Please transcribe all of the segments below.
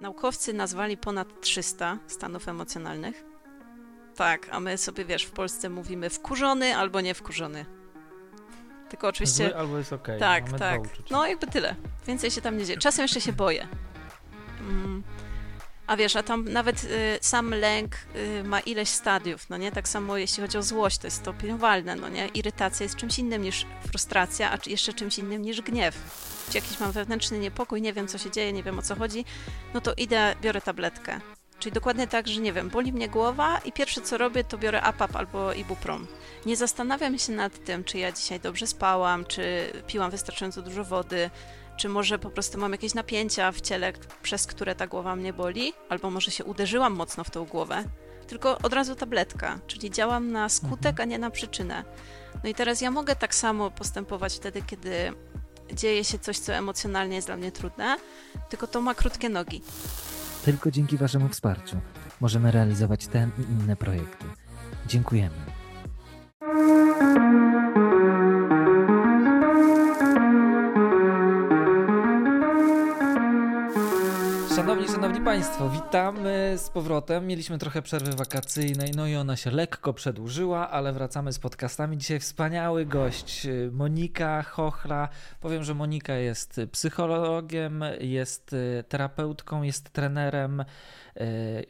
Naukowcy nazwali ponad 300 stanów emocjonalnych. Tak, a my sobie, wiesz, w Polsce mówimy wkurzony albo nie wkurzony. Tylko oczywiście. Zły albo jest ok. Tak, tak. No, jakby tyle. Więcej się tam nie dzieje. Czasem jeszcze się boję. A wiesz, a tam nawet y, sam lęk y, ma ileś stadiów, no nie? Tak samo jeśli chodzi o złość, to jest stopniowalne, no nie? Irytacja jest czymś innym niż frustracja, a jeszcze czymś innym niż gniew. Jeśli jakiś mam wewnętrzny niepokój, nie wiem co się dzieje, nie wiem o co chodzi, no to idę, biorę tabletkę. Czyli dokładnie tak, że nie wiem, boli mnie głowa i pierwsze co robię, to biorę APAP albo Ibuprom. Nie zastanawiam się nad tym, czy ja dzisiaj dobrze spałam, czy piłam wystarczająco dużo wody, czy może po prostu mam jakieś napięcia w ciele, przez które ta głowa mnie boli, albo może się uderzyłam mocno w tą głowę, tylko od razu tabletka, czyli działam na skutek, mhm. a nie na przyczynę. No i teraz ja mogę tak samo postępować wtedy, kiedy dzieje się coś, co emocjonalnie jest dla mnie trudne, tylko to ma krótkie nogi. Tylko dzięki Waszemu wsparciu możemy realizować ten i inne projekty. Dziękujemy. Szanowni, szanowni Państwo, witamy z powrotem. Mieliśmy trochę przerwy wakacyjnej, no i ona się lekko przedłużyła, ale wracamy z podcastami. Dzisiaj wspaniały gość, Monika Chochla. Powiem, że Monika jest psychologiem, jest terapeutką, jest trenerem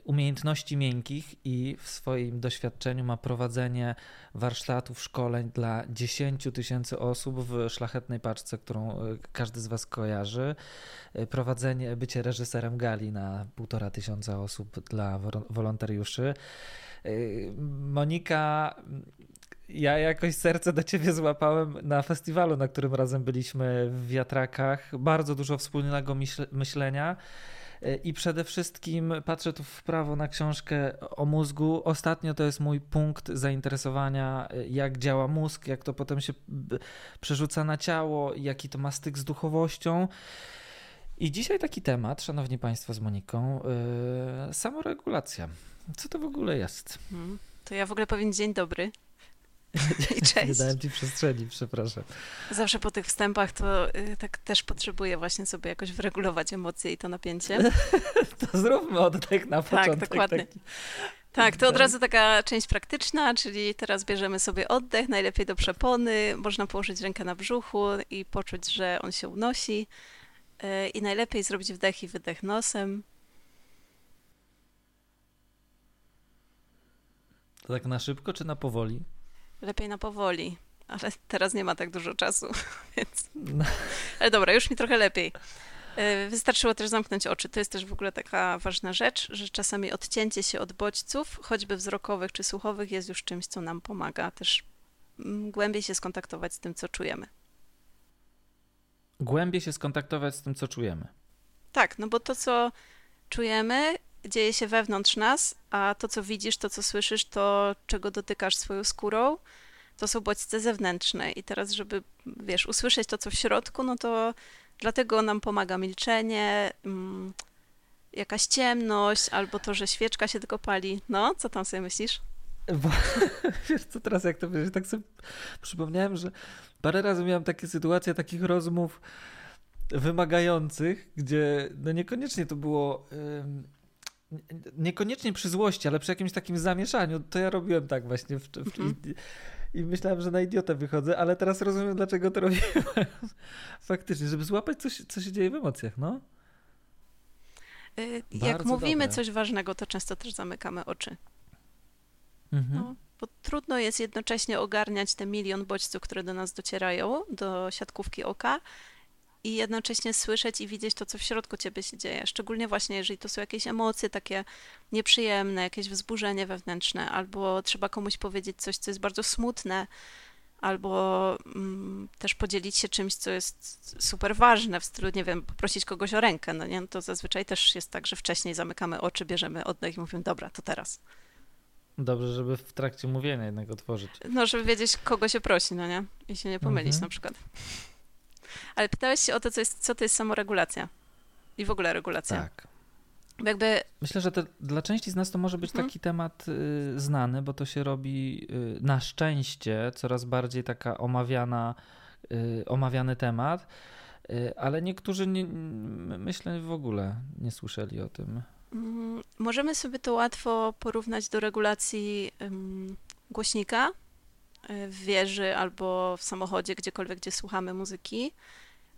umiejętności miękkich i w swoim doświadczeniu ma prowadzenie warsztatów, szkoleń dla 10 tysięcy osób w szlachetnej paczce, którą e, każdy z Was kojarzy. E, prowadzenie, bycie reżyserem gali na półtora tysiąca osób dla wolontariuszy. Monika ja jakoś serce do ciebie złapałem na festiwalu, na którym razem byliśmy w Wiatrakach. Bardzo dużo wspólnego myślenia. I przede wszystkim patrzę tu w prawo na książkę o mózgu. Ostatnio to jest mój punkt zainteresowania, jak działa mózg, jak to potem się przerzuca na ciało, jaki to ma styk z duchowością. I dzisiaj taki temat, szanowni państwo, z Moniką, yy, samoregulacja. Co to w ogóle jest? Hmm. To ja w ogóle powiem dzień dobry. I cześć. Nie dałem ci przestrzeni, przepraszam. Zawsze po tych wstępach to y, tak też potrzebuję właśnie sobie jakoś wyregulować emocje i to napięcie. to zróbmy oddech na tak, początek. Tak, dokładnie. Taki... Tak, to od razu taka część praktyczna, czyli teraz bierzemy sobie oddech, najlepiej do przepony, można położyć rękę na brzuchu i poczuć, że on się unosi. Y, I najlepiej zrobić wdech i wydech nosem. To tak na szybko czy na powoli? Lepiej na powoli, ale teraz nie ma tak dużo czasu, więc. No. Ale dobra, już mi trochę lepiej. E, wystarczyło też zamknąć oczy. To jest też w ogóle taka ważna rzecz, że czasami odcięcie się od bodźców, choćby wzrokowych czy słuchowych, jest już czymś, co nam pomaga też mm, głębiej się skontaktować z tym, co czujemy. Głębiej się skontaktować z tym, co czujemy. Tak, no bo to, co czujemy, dzieje się wewnątrz nas, a to, co widzisz, to, co słyszysz, to, czego dotykasz swoją skórą, to są bodźce zewnętrzne. I teraz, żeby, wiesz, usłyszeć to, co w środku, no to dlatego nam pomaga milczenie, mm, jakaś ciemność, albo to, że świeczka się tylko pali. No, co tam sobie myślisz? Bo, wiesz co, teraz jak to wiesz, tak sobie przypomniałem, że parę razy miałem takie sytuacje, takich rozmów wymagających, gdzie no niekoniecznie to było niekoniecznie przy złości, ale przy jakimś takim zamieszaniu, to ja robiłem tak właśnie. W, w, mm -hmm. i, I myślałem, że na idiotę wychodzę, ale teraz rozumiem, dlaczego to robiłem. Faktycznie, żeby złapać, coś, co się dzieje w emocjach, no. Y, jak mówimy dobre. coś ważnego, to często też zamykamy oczy. Mhm. No, bo trudno jest jednocześnie ogarniać te milion bodźców, które do nas docierają, do siatkówki oka, i jednocześnie słyszeć i widzieć to, co w środku ciebie się dzieje. Szczególnie właśnie, jeżeli to są jakieś emocje takie nieprzyjemne, jakieś wzburzenie wewnętrzne, albo trzeba komuś powiedzieć coś, co jest bardzo smutne, albo mm, też podzielić się czymś, co jest super ważne, w stylu, nie wiem, poprosić kogoś o rękę, no nie, no to zazwyczaj też jest tak, że wcześniej zamykamy oczy, bierzemy oddech i mówimy, dobra, to teraz. Dobrze, żeby w trakcie mówienia jednak otworzyć. No, żeby wiedzieć, kogo się prosi, no nie? I się nie pomylić mhm. na przykład. Ale pytałeś się o to, co, jest, co to jest samoregulacja i w ogóle regulacja. Tak. Jakby... Myślę, że to, dla części z nas to może być mhm. taki temat y, znany, bo to się robi y, na szczęście coraz bardziej taka omawiana, y, omawiany temat. y, ale niektórzy nie, myślę w ogóle nie słyszeli o tym. Mm, możemy sobie to łatwo porównać do regulacji głośnika w wieży albo w samochodzie, gdziekolwiek, gdzie słuchamy muzyki,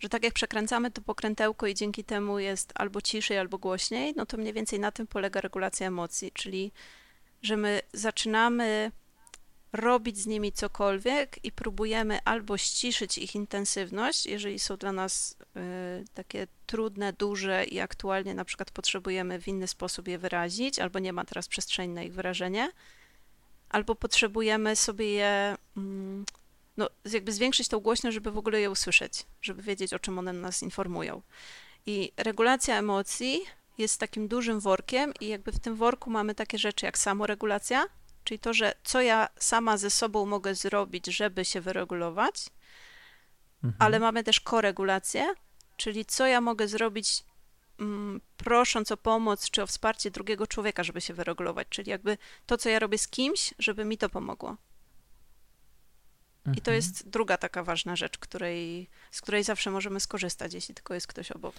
że tak jak przekręcamy to pokrętełko i dzięki temu jest albo ciszej, albo głośniej, no to mniej więcej na tym polega regulacja emocji, czyli że my zaczynamy robić z nimi cokolwiek i próbujemy albo ściszyć ich intensywność, jeżeli są dla nas y, takie trudne, duże i aktualnie na przykład potrzebujemy w inny sposób je wyrazić, albo nie ma teraz przestrzeni na ich wyrażenie, albo potrzebujemy sobie je mm, no, jakby zwiększyć tą głośność, żeby w ogóle je usłyszeć, żeby wiedzieć, o czym one nas informują. I regulacja emocji jest takim dużym workiem i jakby w tym worku mamy takie rzeczy jak samoregulacja, czyli to, że co ja sama ze sobą mogę zrobić, żeby się wyregulować, mhm. ale mamy też koregulację, czyli co ja mogę zrobić prosząc o pomoc czy o wsparcie drugiego człowieka, żeby się wyregulować, czyli jakby to, co ja robię z kimś, żeby mi to pomogło. I to mhm. jest druga taka ważna rzecz, której, z której zawsze możemy skorzystać, jeśli tylko jest ktoś obok.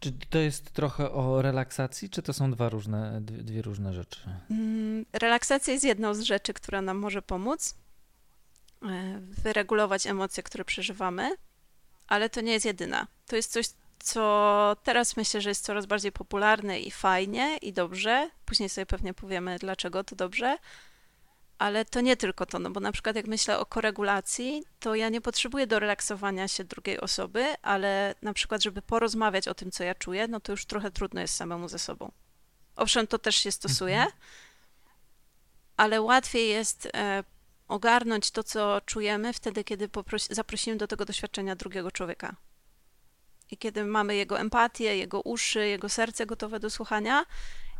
Czy to jest trochę o relaksacji, czy to są dwa różne, dwie, dwie różne rzeczy? Mm, relaksacja jest jedną z rzeczy, która nam może pomóc e, wyregulować emocje, które przeżywamy, ale to nie jest jedyna. To jest coś, co teraz myślę, że jest coraz bardziej popularne i fajnie i dobrze. Później sobie pewnie powiemy, dlaczego to dobrze, ale to nie tylko to, no bo na przykład jak myślę o koregulacji, to ja nie potrzebuję do relaksowania się drugiej osoby, ale na przykład, żeby porozmawiać o tym, co ja czuję, no to już trochę trudno jest samemu ze sobą. Owszem, to też się stosuje, mhm. ale łatwiej jest e, ogarnąć to, co czujemy wtedy, kiedy zaprosimy do tego doświadczenia drugiego człowieka. I kiedy mamy jego empatię, jego uszy, jego serce gotowe do słuchania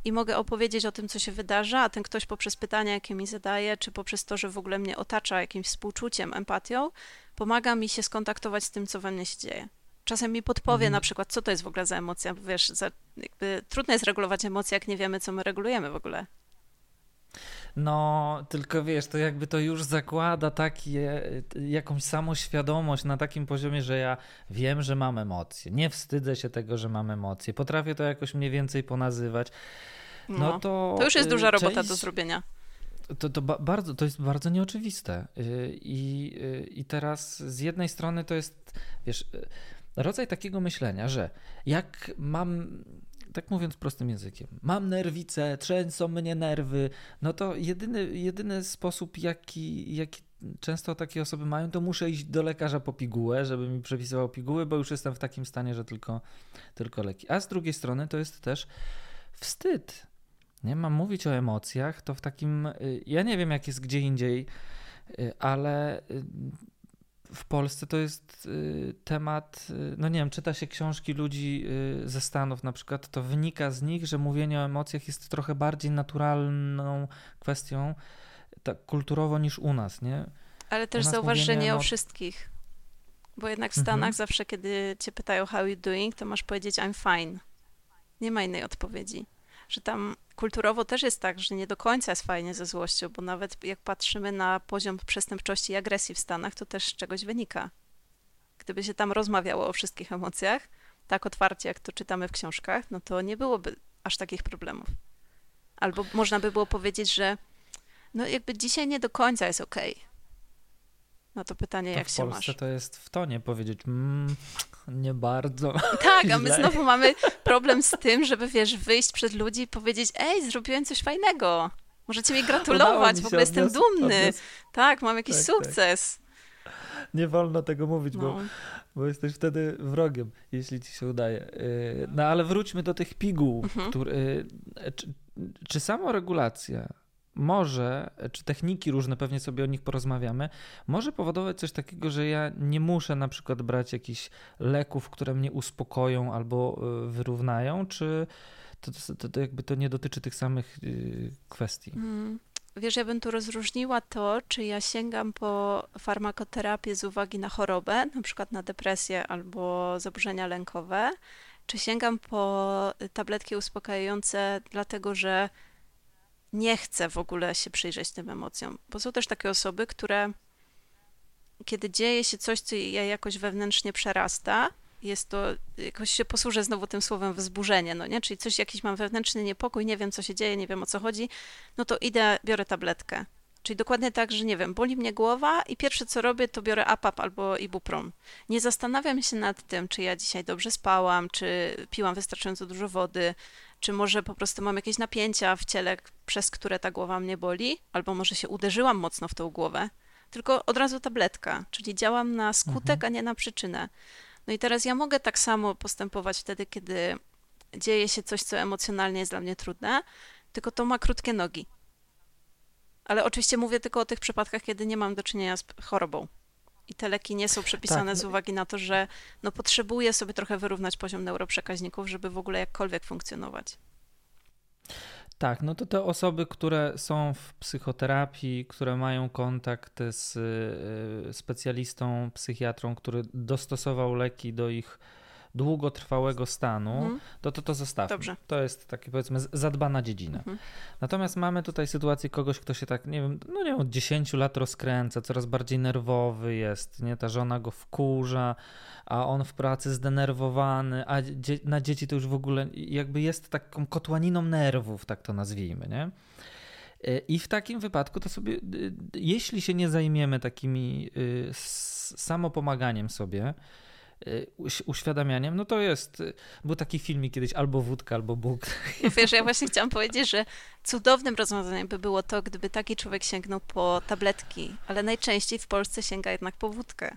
i mogę opowiedzieć o tym, co się wydarza, a ten ktoś poprzez pytania, jakie mi zadaje, czy poprzez to, że w ogóle mnie otacza jakimś współczuciem, empatią, pomaga mi się skontaktować z tym, co we mnie się dzieje. Czasem mi podpowie mhm. na przykład, co to jest w ogóle za emocja, bo wiesz, za, jakby trudno jest regulować emocje, jak nie wiemy, co my regulujemy w ogóle. No, tylko wiesz, to jakby to już zakłada takie, jakąś samoświadomość na takim poziomie, że ja wiem, że mam emocje. Nie wstydzę się tego, że mam emocje. Potrafię to jakoś mniej więcej ponazywać. No, no to, to już jest duża y, robota część... do zrobienia. To, to, bardzo, to jest bardzo nieoczywiste. Y, I, y, I teraz z jednej strony to jest, wiesz, rodzaj takiego myślenia, że jak mam tak mówiąc prostym językiem, mam nerwice, trzęsą mnie nerwy, no to jedyny, jedyny sposób, jaki, jaki często takie osoby mają, to muszę iść do lekarza po pigułę, żeby mi przepisywał piguły, bo już jestem w takim stanie, że tylko, tylko leki. A z drugiej strony to jest też wstyd. Nie mam mówić o emocjach, to w takim. Y, ja nie wiem, jak jest gdzie indziej, y, ale y, w Polsce to jest y, temat, y, no nie wiem, czyta się książki ludzi y, ze Stanów na przykład, to wynika z nich, że mówienie o emocjach jest trochę bardziej naturalną kwestią, tak kulturowo niż u nas, nie? Ale też zauważ, że nie o wszystkich. Bo jednak w Stanach mhm. zawsze, kiedy cię pytają how you doing, to masz powiedzieć I'm fine. Nie ma innej odpowiedzi. Że tam kulturowo też jest tak, że nie do końca jest fajnie ze złością, bo nawet jak patrzymy na poziom przestępczości i agresji w Stanach, to też z czegoś wynika. Gdyby się tam rozmawiało o wszystkich emocjach, tak otwarcie, jak to czytamy w książkach, no to nie byłoby aż takich problemów. Albo można by było powiedzieć, że no jakby dzisiaj nie do końca jest okej. Okay. No to pytanie, to jak się masz? W Polsce to jest w tonie powiedzieć, mm, nie bardzo. Tak, a my znowu mamy problem z tym, żeby wiesz, wyjść przed ludzi i powiedzieć, ej, zrobiłem coś fajnego. Możecie mi gratulować, mi w ogóle jestem dumny. Odnios... Tak, mam jakiś tak, tak. sukces. Tak. Nie wolno tego mówić, no. bo, bo jesteś wtedy wrogiem, jeśli ci się udaje. Y, no ale wróćmy do tych piguł. Mhm. Który, y, czy, czy samoregulacja może, czy techniki różne, pewnie sobie o nich porozmawiamy, może powodować coś takiego, że ja nie muszę na przykład brać jakichś leków, które mnie uspokoją albo y, wyrównają, czy to, to, to jakby to nie dotyczy tych samych y, kwestii? Hmm. Wiesz, ja bym tu rozróżniła to, czy ja sięgam po farmakoterapię z uwagi na chorobę, na przykład na depresję albo zaburzenia lękowe, czy sięgam po tabletki uspokajające, dlatego że nie chce w ogóle się przyjrzeć tym emocjom, bo są też takie osoby, które kiedy dzieje się coś, co je jakoś wewnętrznie przerasta, jest to, jakoś się posłużę znowu tym słowem wzburzenie, no nie? Czyli coś, jakiś mam wewnętrzny niepokój, nie wiem, co się dzieje, nie wiem, o co chodzi, no to idę, biorę tabletkę. Czyli dokładnie tak, że nie wiem, boli mnie głowa i pierwsze co robię, to biorę APAP albo Ibuprom. Nie zastanawiam się nad tym, czy ja dzisiaj dobrze spałam, czy piłam wystarczająco dużo wody, czy może po prostu mam jakieś napięcia w ciele, przez które ta głowa mnie boli, albo może się uderzyłam mocno w tą głowę, tylko od razu tabletka, czyli działam na skutek, mhm. a nie na przyczynę. No i teraz ja mogę tak samo postępować wtedy, kiedy dzieje się coś, co emocjonalnie jest dla mnie trudne, tylko to ma krótkie nogi. Ale oczywiście mówię tylko o tych przypadkach, kiedy nie mam do czynienia z chorobą. I te leki nie są przepisane tak. z uwagi na to, że no, potrzebuję sobie trochę wyrównać poziom neuroprzekaźników, żeby w ogóle jakkolwiek funkcjonować. Tak, no to te osoby, które są w psychoterapii, które mają kontakt z y, specjalistą, psychiatrą, który dostosował leki do ich długotrwałego stanu, mhm. to, to to zostawmy. Dobrze. To jest takie powiedzmy zadbana dziedzina. Mhm. Natomiast mamy tutaj sytuację kogoś, kto się tak, nie wiem, no nie wiem, od 10 lat rozkręca, coraz bardziej nerwowy jest, nie? Ta żona go wkurza, a on w pracy zdenerwowany, a dzie na dzieci to już w ogóle jakby jest taką kotłaniną nerwów, tak to nazwijmy, nie? I w takim wypadku to sobie, jeśli się nie zajmiemy takimi y, samopomaganiem sobie, uświadamianiem, no to jest, y, był taki filmik kiedyś, albo wódka, albo Bóg. Wiesz, ja właśnie chciałam powiedzieć, że cudownym rozwiązaniem by było to, gdyby taki człowiek sięgnął po tabletki, ale najczęściej w Polsce sięga jednak po wódkę.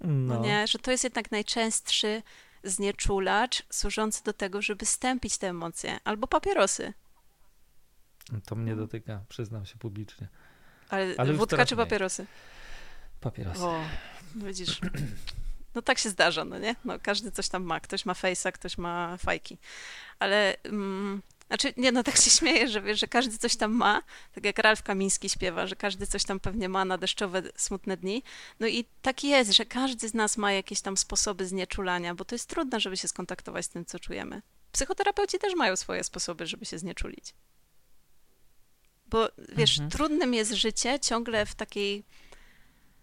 No. no nie, że to jest jednak najczęstszy znieczulacz służący do tego, żeby stępić te emocje, albo papierosy. To mnie dotyka, przyznam się publicznie. Ale, Ale wódka czy papierosy? Papierosy. O, widzisz. No tak się zdarza, no nie? No, każdy coś tam ma. Ktoś ma fejsa, ktoś ma fajki. Ale... Mm, znaczy, nie, no tak się śmieję, że wiesz, że każdy coś tam ma, tak jak Ralf Kamiński śpiewa, że każdy coś tam pewnie ma na deszczowe, smutne dni. No i tak jest, że każdy z nas ma jakieś tam sposoby znieczulania, bo to jest trudne, żeby się skontaktować z tym, co czujemy. Psychoterapeuci też mają swoje sposoby, żeby się znieczulić. Bo wiesz, mhm. trudnym jest życie ciągle w takiej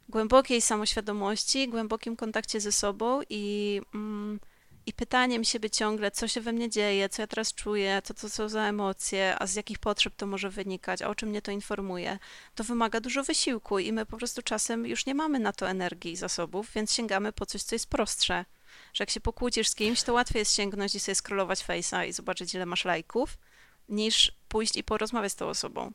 głębokiej samoświadomości, głębokim kontakcie ze sobą i, mm, i pytaniem siebie ciągle, co się we mnie dzieje, co ja teraz czuję, co to są za emocje, a z jakich potrzeb to może wynikać, a o czym mnie to informuje, to wymaga dużo wysiłku i my po prostu czasem już nie mamy na to energii i zasobów, więc sięgamy po coś, co jest prostsze. Że jak się pokłócisz z kimś, to łatwiej jest sięgnąć i sobie scrollować face'a i zobaczyć, ile masz lajków, niż pójść i porozmawiać z tą osobą.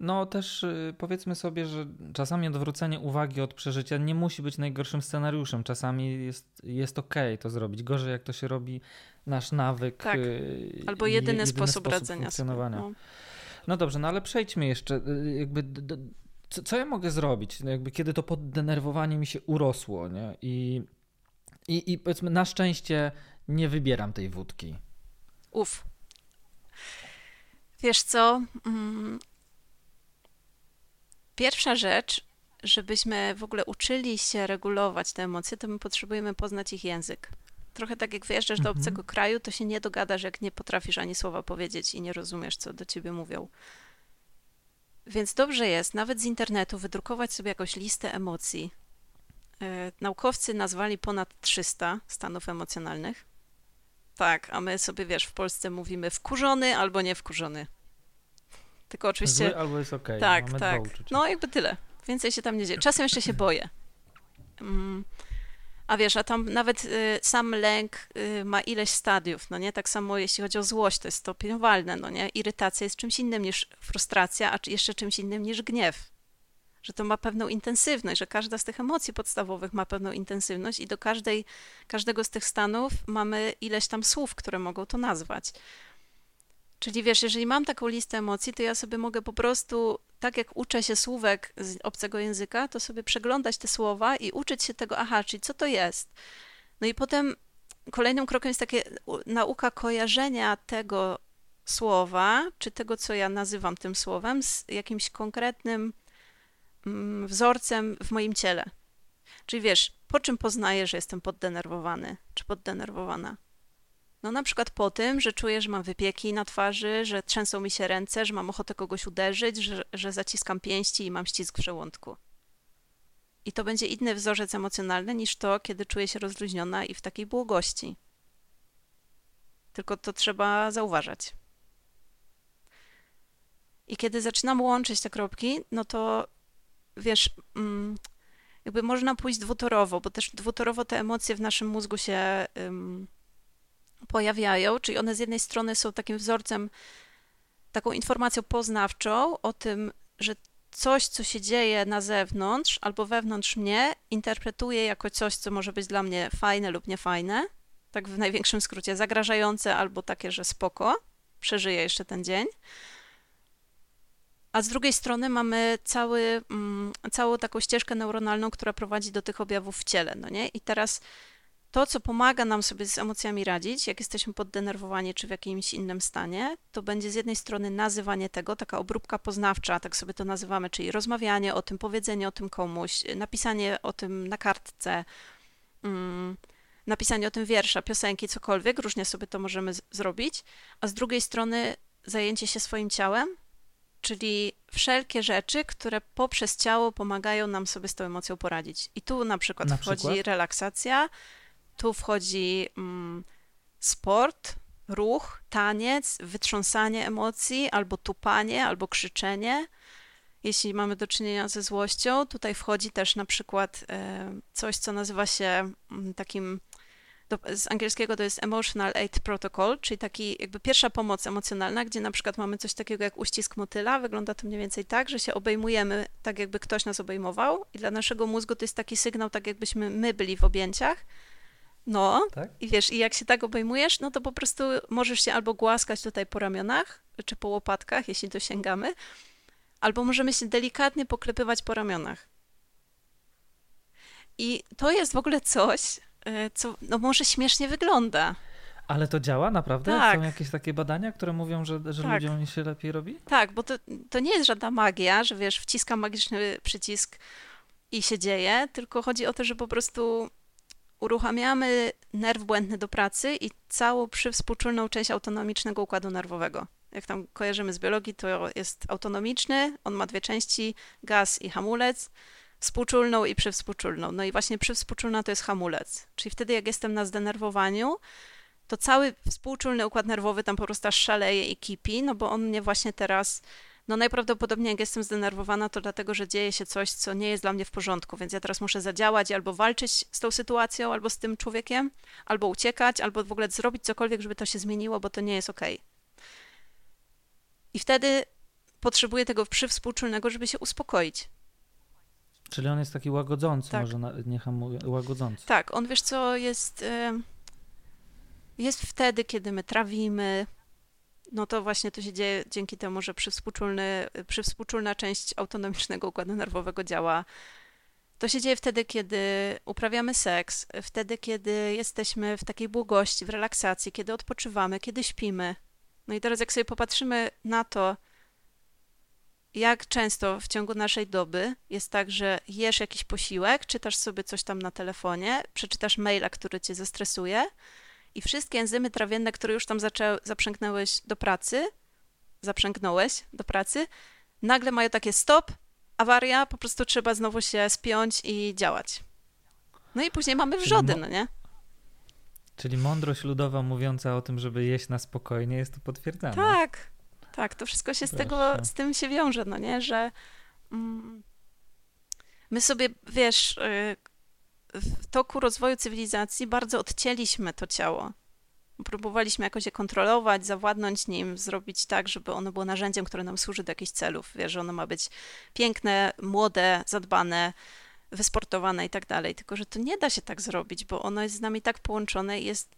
No też y, powiedzmy sobie, że czasami odwrócenie uwagi od przeżycia nie musi być najgorszym scenariuszem. Czasami jest, jest okej okay to zrobić. Gorzej jak to się robi nasz nawyk. Tak. Y, Albo jedyny, jedyny sposób, sposób radzenia funkcjonowania. No. no. dobrze, no ale przejdźmy jeszcze. Y, jakby do, co, co, ja mogę zrobić? No jakby kiedy to poddenerwowanie mi się urosło, nie? I, i, i powiedzmy na szczęście nie wybieram tej wódki. Uf. Wiesz co? Pierwsza rzecz, żebyśmy w ogóle uczyli się regulować te emocje, to my potrzebujemy poznać ich język. Trochę tak jak wyjeżdżasz mhm. do obcego kraju, to się nie dogadasz, jak nie potrafisz ani słowa powiedzieć i nie rozumiesz, co do ciebie mówią. Więc dobrze jest nawet z internetu wydrukować sobie jakąś listę emocji. E, naukowcy nazwali ponad 300 stanów emocjonalnych. Tak, a my sobie, wiesz, w Polsce mówimy wkurzony albo nie wkurzony. Tylko oczywiście. Zły albo jest ok. Tak, Mamy tak. No jakby tyle. Więcej się tam nie dzieje. Czasem jeszcze się boję. Mm. A wiesz, a tam nawet y, sam lęk y, ma ileś stadiów, no nie? Tak samo jeśli chodzi o złość, to jest stopniowalne, no nie? Irytacja jest czymś innym niż frustracja, a jeszcze czymś innym niż gniew. Że to ma pewną intensywność, że każda z tych emocji podstawowych ma pewną intensywność i do każdej, każdego z tych stanów mamy ileś tam słów, które mogą to nazwać. Czyli wiesz, jeżeli mam taką listę emocji, to ja sobie mogę po prostu, tak jak uczę się słówek z obcego języka, to sobie przeglądać te słowa i uczyć się tego, aha, czyli co to jest. No i potem kolejnym krokiem jest takie nauka kojarzenia tego słowa, czy tego, co ja nazywam tym słowem, z jakimś konkretnym mm, wzorcem w moim ciele. Czyli wiesz, po czym poznaję, że jestem poddenerwowany czy poddenerwowana? No na przykład po tym, że czuję, że mam wypieki na twarzy, że trzęsą mi się ręce, że mam ochotę kogoś uderzyć, że, że zaciskam pięści i mam ścisk w żołądku. I to będzie inny wzorzec emocjonalny niż to, kiedy czuję się rozluźniona i w takiej błogości. Tylko to trzeba zauważać. I kiedy zaczynam łączyć te kropki, no to wiesz, mm, jakby można pójść dwutorowo, bo też dwutorowo te emocje w naszym mózgu się um, pojawiają, czyli one z jednej strony są takim wzorcem, taką informacją poznawczą o tym, że coś, co się dzieje na zewnątrz albo wewnątrz mnie, interpretuję jako coś, co może być dla mnie fajne lub niefajne, tak w największym skrócie, zagrażające albo takie, że spoko, przeżyję jeszcze ten dzień. A z drugiej strony mamy cały, mm, całą taką ścieżkę neuronalną, która prowadzi do tych objawów w ciele, no nie? I teraz to, co pomaga nam sobie z emocjami radzić, jak jesteśmy poddenerwowani czy w jakimś innym stanie, to będzie z jednej strony nazywanie tego, taka obróbka poznawcza, tak sobie to nazywamy, czyli rozmawianie o tym, powiedzenie o tym komuś, napisanie o tym na kartce, mm, napisanie o tym wiersza, piosenki, cokolwiek, różnie sobie to możemy zrobić, a z drugiej strony zajęcie się swoim ciałem, czyli wszelkie rzeczy, które poprzez ciało pomagają nam sobie z tą emocją poradzić. I tu na przykład na wchodzi przykład? relaksacja, tu wchodzi mm, sport, ruch, taniec, wytrząsanie emocji, albo tupanie, albo krzyczenie. Jeśli mamy do czynienia ze złością, tutaj wchodzi też na przykład e, coś, co nazywa się mm, takim z angielskiego to jest Emotional Aid Protocol, czyli taki jakby pierwsza pomoc emocjonalna, gdzie na przykład mamy coś takiego jak uścisk motyla. Wygląda to mniej więcej tak, że się obejmujemy tak, jakby ktoś nas obejmował i dla naszego mózgu to jest taki sygnał, tak jakbyśmy my byli w objęciach. No, tak? i wiesz, i jak się tak obejmujesz, no to po prostu możesz się albo głaskać tutaj po ramionach, czy po łopatkach, jeśli dosięgamy, albo możemy się delikatnie poklepywać po ramionach. I to jest w ogóle coś, E, co no może śmiesznie wygląda. Ale to działa naprawdę? Tak. Są jakieś takie badania, które mówią, że, że tak. ludziom się lepiej robi? Tak, bo to, to nie jest żadna magia, że wiesz, wciskam magiczny przycisk i się dzieje, tylko chodzi o to, że po prostu uruchamiamy nerw błędny do pracy i całą przywspółczulną część autonomicznego układu nerwowego. Jak tam kojarzymy z biologii, to jest autonomiczny, on ma dwie części, gaz i hamulec współczulną i przywspółczulną. No i właśnie przywspółczulna to jest hamulec. Czyli wtedy, jak jestem na zdenerwowaniu, to cały współczulny układ nerwowy tam po prostu szaleje i kipi, no bo on mnie właśnie teraz, no najprawdopodobniej jak jestem zdenerwowana, to dlatego, że dzieje się coś, co nie jest dla mnie w porządku, więc ja teraz muszę zadziałać albo walczyć z tą sytuacją, albo z tym człowiekiem, albo uciekać, albo w ogóle zrobić cokolwiek, żeby to się zmieniło, bo to nie jest okej. Okay. I wtedy potrzebuję tego przywspółczulnego, żeby się uspokoić. Czyli on jest taki łagodzący, tak. może na, nie hamuje, łagodzący. Tak, on wiesz co, jest, jest wtedy, kiedy my trawimy, no to właśnie to się dzieje dzięki temu, że przywspółczulny, przywspółczulna część autonomicznego układu nerwowego działa. To się dzieje wtedy, kiedy uprawiamy seks, wtedy, kiedy jesteśmy w takiej błogości, w relaksacji, kiedy odpoczywamy, kiedy śpimy. No i teraz jak sobie popatrzymy na to, jak często w ciągu naszej doby jest tak, że jesz jakiś posiłek, czytasz sobie coś tam na telefonie, przeczytasz maila, który cię zestresuje i wszystkie enzymy trawienne, które już tam zaczę, zaprzęgnąłeś do pracy, zaprzęgnąłeś do pracy, nagle mają takie stop, awaria, po prostu trzeba znowu się spiąć i działać. No i później mamy wrzody, no nie? Czyli mądrość ludowa mówiąca o tym, żeby jeść na spokojnie jest tu potwierdzana. Tak, tak, to wszystko się z tego, z tym się wiąże, no nie, że mm, my sobie, wiesz, y, w toku rozwoju cywilizacji bardzo odcięliśmy to ciało. Próbowaliśmy jakoś je kontrolować, zawładnąć nim, zrobić tak, żeby ono było narzędziem, które nam służy do jakichś celów. Wiesz, że ono ma być piękne, młode, zadbane, wysportowane i tak dalej. Tylko, że to nie da się tak zrobić, bo ono jest z nami tak połączone i jest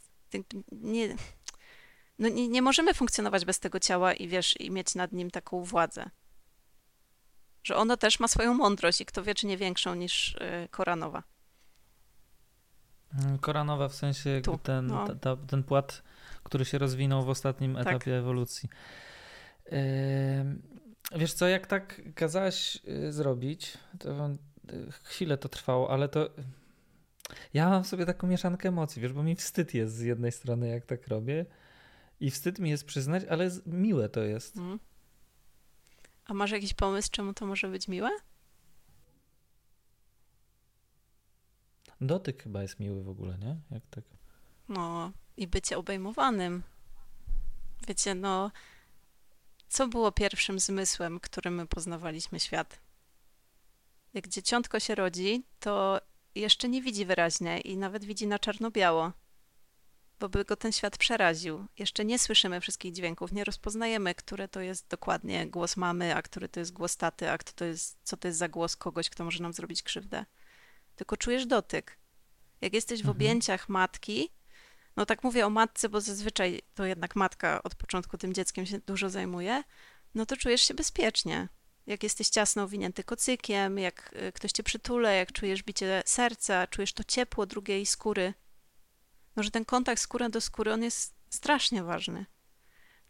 nie, no nie, nie możemy funkcjonować bez tego ciała i wiesz, i mieć nad nim taką władzę. Że ono też ma swoją mądrość i kto wie, czy nie większą niż y, Koranowa. Mm, Koranowa w sensie tu, ten, no. ta, ta, ten płat, który się rozwinął w ostatnim tak. etapie ewolucji. Yy, wiesz co, jak tak kazałaś y, zrobić, to y, chwilę to trwało, ale to ja mam sobie taką mieszankę emocji, wiesz, bo mi wstyd jest z jednej strony, jak tak robię, i wstyd mi jest przyznać, ale miłe to jest. Mm. A masz jakiś pomysł, czemu to może być miłe? Dotyk chyba jest miły w ogóle, nie? Jak tak. No i bycie obejmowanym. Wiecie, no, co było pierwszym zmysłem, którym my poznawaliśmy świat? Jak dzieciątko się rodzi, to jeszcze nie widzi wyraźnie i nawet widzi na czarno-biało, bo by go ten świat przeraził. Jeszcze nie słyszymy wszystkich dźwięków, nie rozpoznajemy, które to jest dokładnie głos mamy, a który to jest głos taty, a kto to jest, co to jest za głos kogoś, kto może nam zrobić krzywdę. Tylko czujesz dotyk. Jak jesteś w Mhm. objęciach matki, no tak mówię o matce, bo zazwyczaj to jednak matka od początku tym dzieckiem się dużo zajmuje, no to czujesz się bezpiecznie. Jak jesteś ciasno owinięty kocykiem, jak y, ktoś cię przytule, jak czujesz bicie serca, czujesz to ciepło drugiej skóry. No, że ten kontakt skóra do skóry, on jest strasznie ważny.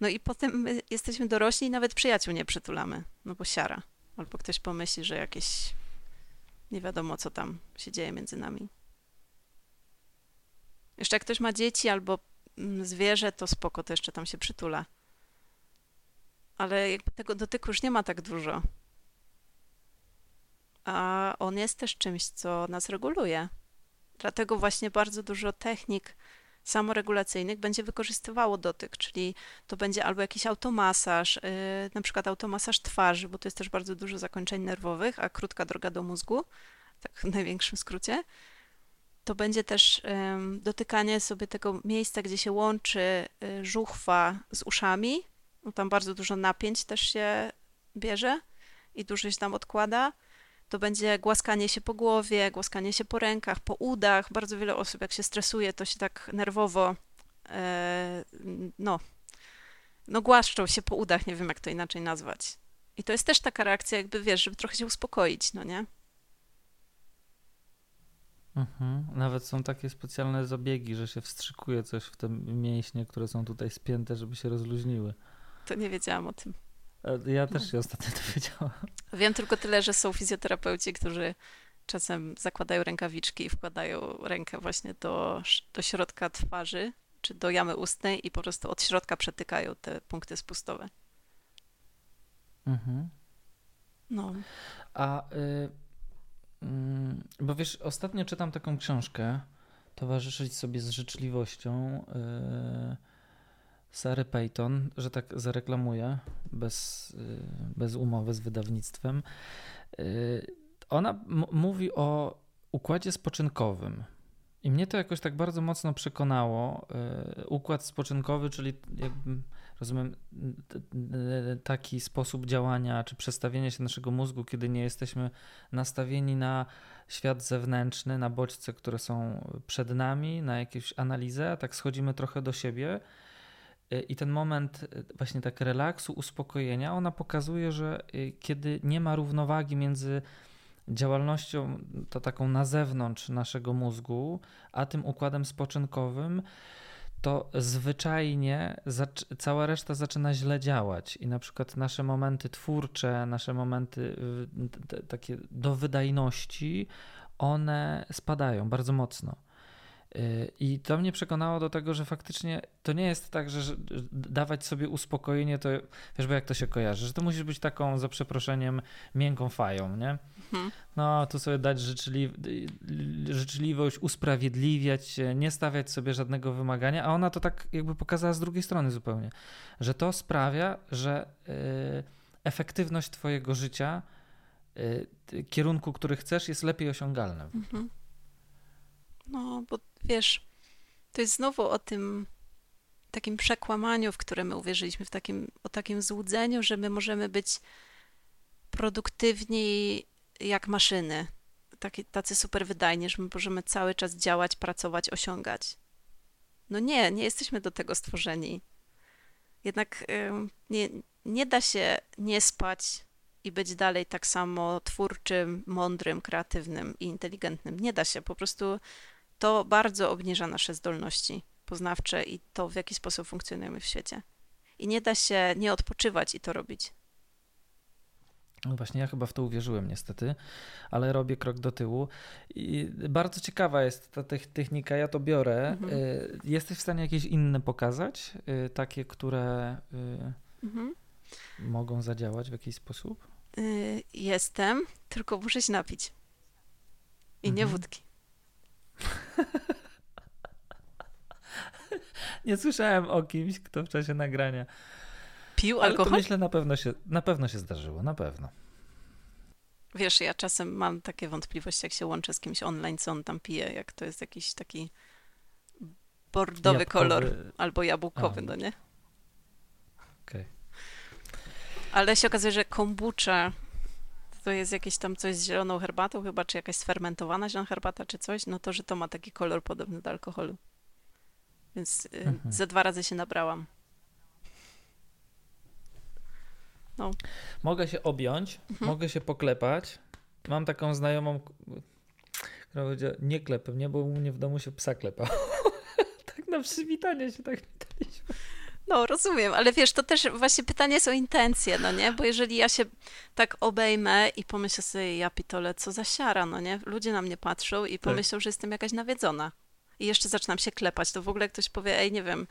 No i potem my jesteśmy dorośli i nawet przyjaciół nie przytulamy, no bo siara. Albo ktoś pomyśli, że jakieś nie wiadomo, co tam się dzieje między nami. Jeszcze jak ktoś ma dzieci albo mm, zwierzę, to spoko, to jeszcze tam się przytula. Ale jakby tego dotyku już nie ma tak dużo. A on jest też czymś, co nas reguluje. Dlatego właśnie bardzo dużo technik samoregulacyjnych będzie wykorzystywało dotyk, czyli to będzie albo jakiś automasaż, yy, na przykład automasaż twarzy, bo to jest też bardzo dużo zakończeń nerwowych, a krótka droga do mózgu, tak w największym skrócie. To będzie też dotykanie sobie tego miejsca, gdzie się łączy y, żuchwa z uszami. No, tam bardzo dużo napięć też się bierze i dużo się tam odkłada. To będzie głaskanie się po głowie, głaskanie się po rękach, po udach. Bardzo wiele osób, jak się stresuje, to się tak nerwowo, e, no, no głaszczą się po udach, nie wiem jak to inaczej nazwać. I to jest też taka reakcja, jakby wiesz, żeby trochę się uspokoić, no nie? Mhm. Nawet są takie specjalne zabiegi, że się wstrzykuje coś w te mięśnie, które są tutaj spięte, żeby się rozluźniły. To nie wiedziałam o tym. E, Ja też się ostatnio dowiedziałam. Wiem tylko tyle, że są fizjoterapeuci, którzy czasem zakładają rękawiczki i wkładają rękę właśnie do, do środka twarzy czy do jamy ustnej i po prostu od środka przetykają te punkty spustowe. Mhm. No, A, y, mm, bo wiesz, ostatnio czytam taką książkę, Towarzyszyć sobie z życzliwością, y, Sary Payton, że tak zareklamuję, bez, y, bez umowy z wydawnictwem. Y, ona mówi o układzie spoczynkowym. I mnie to jakoś tak bardzo mocno przekonało. Y, Układ spoczynkowy, czyli rozumiem, taki sposób działania czy przestawienia się naszego mózgu, kiedy nie jesteśmy nastawieni na świat zewnętrzny, na bodźce, które są przed nami, na jakąś analizę, a tak schodzimy trochę do siebie. Y, I ten moment y, właśnie tak relaksu, uspokojenia, ona pokazuje, że y, kiedy nie ma równowagi między działalnością to taką na zewnątrz naszego mózgu, a tym układem spoczynkowym, to zwyczajnie cała reszta zaczyna źle działać i na przykład nasze momenty twórcze, nasze momenty takie do wydajności, one spadają bardzo mocno. I to mnie przekonało do tego, że faktycznie to nie jest tak, że, dawać sobie uspokojenie, to wiesz, bo jak to się kojarzy, że to musisz być taką, za przeproszeniem, miękką fają, nie? Mhm. No, tu sobie dać życzli, życzliwość, usprawiedliwiać się, nie stawiać sobie żadnego wymagania, a ona to tak jakby pokazała z drugiej strony zupełnie, że to sprawia, że y, efektywność twojego życia, y, kierunku, który chcesz, jest lepiej osiągalny. Mhm. No, bo wiesz, to jest znowu o tym takim przekłamaniu, w które my uwierzyliśmy, w takim, o takim złudzeniu, że my możemy być produktywni jak maszyny, taki, tacy super wydajni, że my możemy cały czas działać, pracować, osiągać. No nie, nie jesteśmy do tego stworzeni. Jednak nie, nie da się nie spać i być dalej tak samo twórczym, mądrym, kreatywnym i inteligentnym. Nie da się. Po prostu to bardzo obniża nasze zdolności poznawcze i to, w jaki sposób funkcjonujemy w świecie. I nie da się nie odpoczywać i to robić. No właśnie, ja chyba w to uwierzyłem niestety, ale robię krok do tyłu. I bardzo ciekawa jest ta tech- technika, ja to biorę. Mhm. Y, Jesteś w stanie jakieś inne pokazać? Y, Takie, które y, Mhm. mogą zadziałać w jakiś sposób? Jestem, tylko muszę się napić. I nie Mhm. wódki. Nie słyszałem o kimś, kto w czasie nagrania. Pił Ale to alkohol? myślę, na pewno, się, na pewno się zdarzyło, na pewno. Wiesz, ja czasem mam takie wątpliwości, jak się łączę z kimś online, co on tam pije, jak to jest jakiś taki bordowy Jabłkowy- kolor albo jabłkowy, A. no nie? Okej. Ale się okazuje, że kombucha to jest jakieś tam coś z zieloną herbatą chyba, czy jakaś sfermentowana zielona herbata, czy coś, no to, że to ma taki kolor podobny do alkoholu. Więc y, Mhm. ze dwa razy się nabrałam. Mogę się objąć, Mhm. mogę się poklepać. Mam taką znajomą, która powiedziała, nie klepę mnie, bo u mnie w domu się psa klepał. tak na przywitanie się tak witaliśmy. No, rozumiem, ale wiesz, to też właśnie pytanie jest o intencje, no nie? Bo jeżeli ja się tak obejmę i pomyślę sobie, ja pitole, co za siara, no nie? Ludzie na mnie patrzą i pomyślą, że jestem jakaś nawiedzona. I jeszcze zaczynam się klepać, to w ogóle ktoś powie, ej, nie wiem,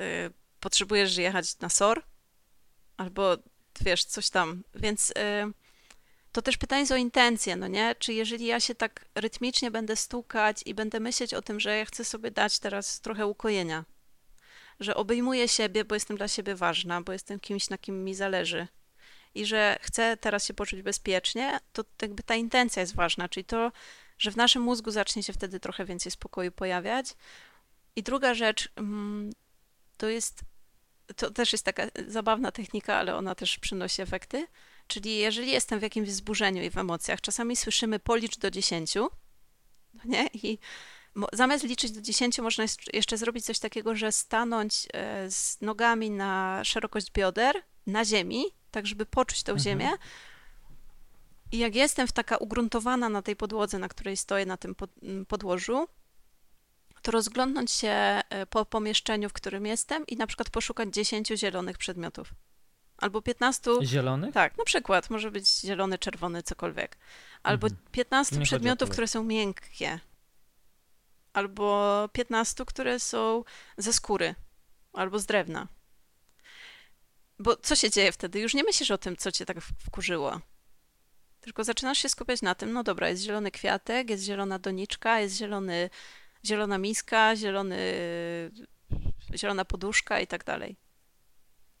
y, potrzebujesz jechać na SOR? Albo, wiesz, coś tam. Więc y, to też pytanie jest o intencje, no nie? Czy jeżeli ja się tak rytmicznie będę stukać i będę myśleć o tym, że ja chcę sobie dać teraz trochę ukojenia, że obejmuję siebie, bo jestem dla siebie ważna, bo jestem kimś, na kim mi zależy i że chcę teraz się poczuć bezpiecznie, to jakby ta intencja jest ważna, czyli to, że w naszym mózgu zacznie się wtedy trochę więcej spokoju pojawiać. I druga rzecz, mm, to jest, to też jest taka zabawna technika, ale ona też przynosi efekty, czyli jeżeli jestem w jakimś wzburzeniu i w emocjach, czasami słyszymy policz do 10, no nie? I Zamiast liczyć do 10, można jeszcze zrobić coś takiego, że stanąć e, z nogami na szerokość bioder na ziemi, tak żeby poczuć tą Mhm. ziemię. I jak jestem w taka ugruntowana na tej podłodze, na której stoję na tym podłożu, to rozglądnąć się e, po pomieszczeniu, w którym jestem i na przykład poszukać 10 zielonych przedmiotów. Albo 15 Zielony? tak, na przykład może być zielony, czerwony, cokolwiek. Albo Mhm. 15 Nie przedmiotów, które są miękkie. Albo 15, które są ze skóry. Albo z drewna. Bo co się dzieje wtedy? Już nie myślisz o tym, co cię tak wkurzyło. Tylko zaczynasz się skupiać na tym, no dobra, jest zielony kwiatek, jest zielona doniczka, jest zielony, zielona miska, zielony, zielona poduszka i tak dalej.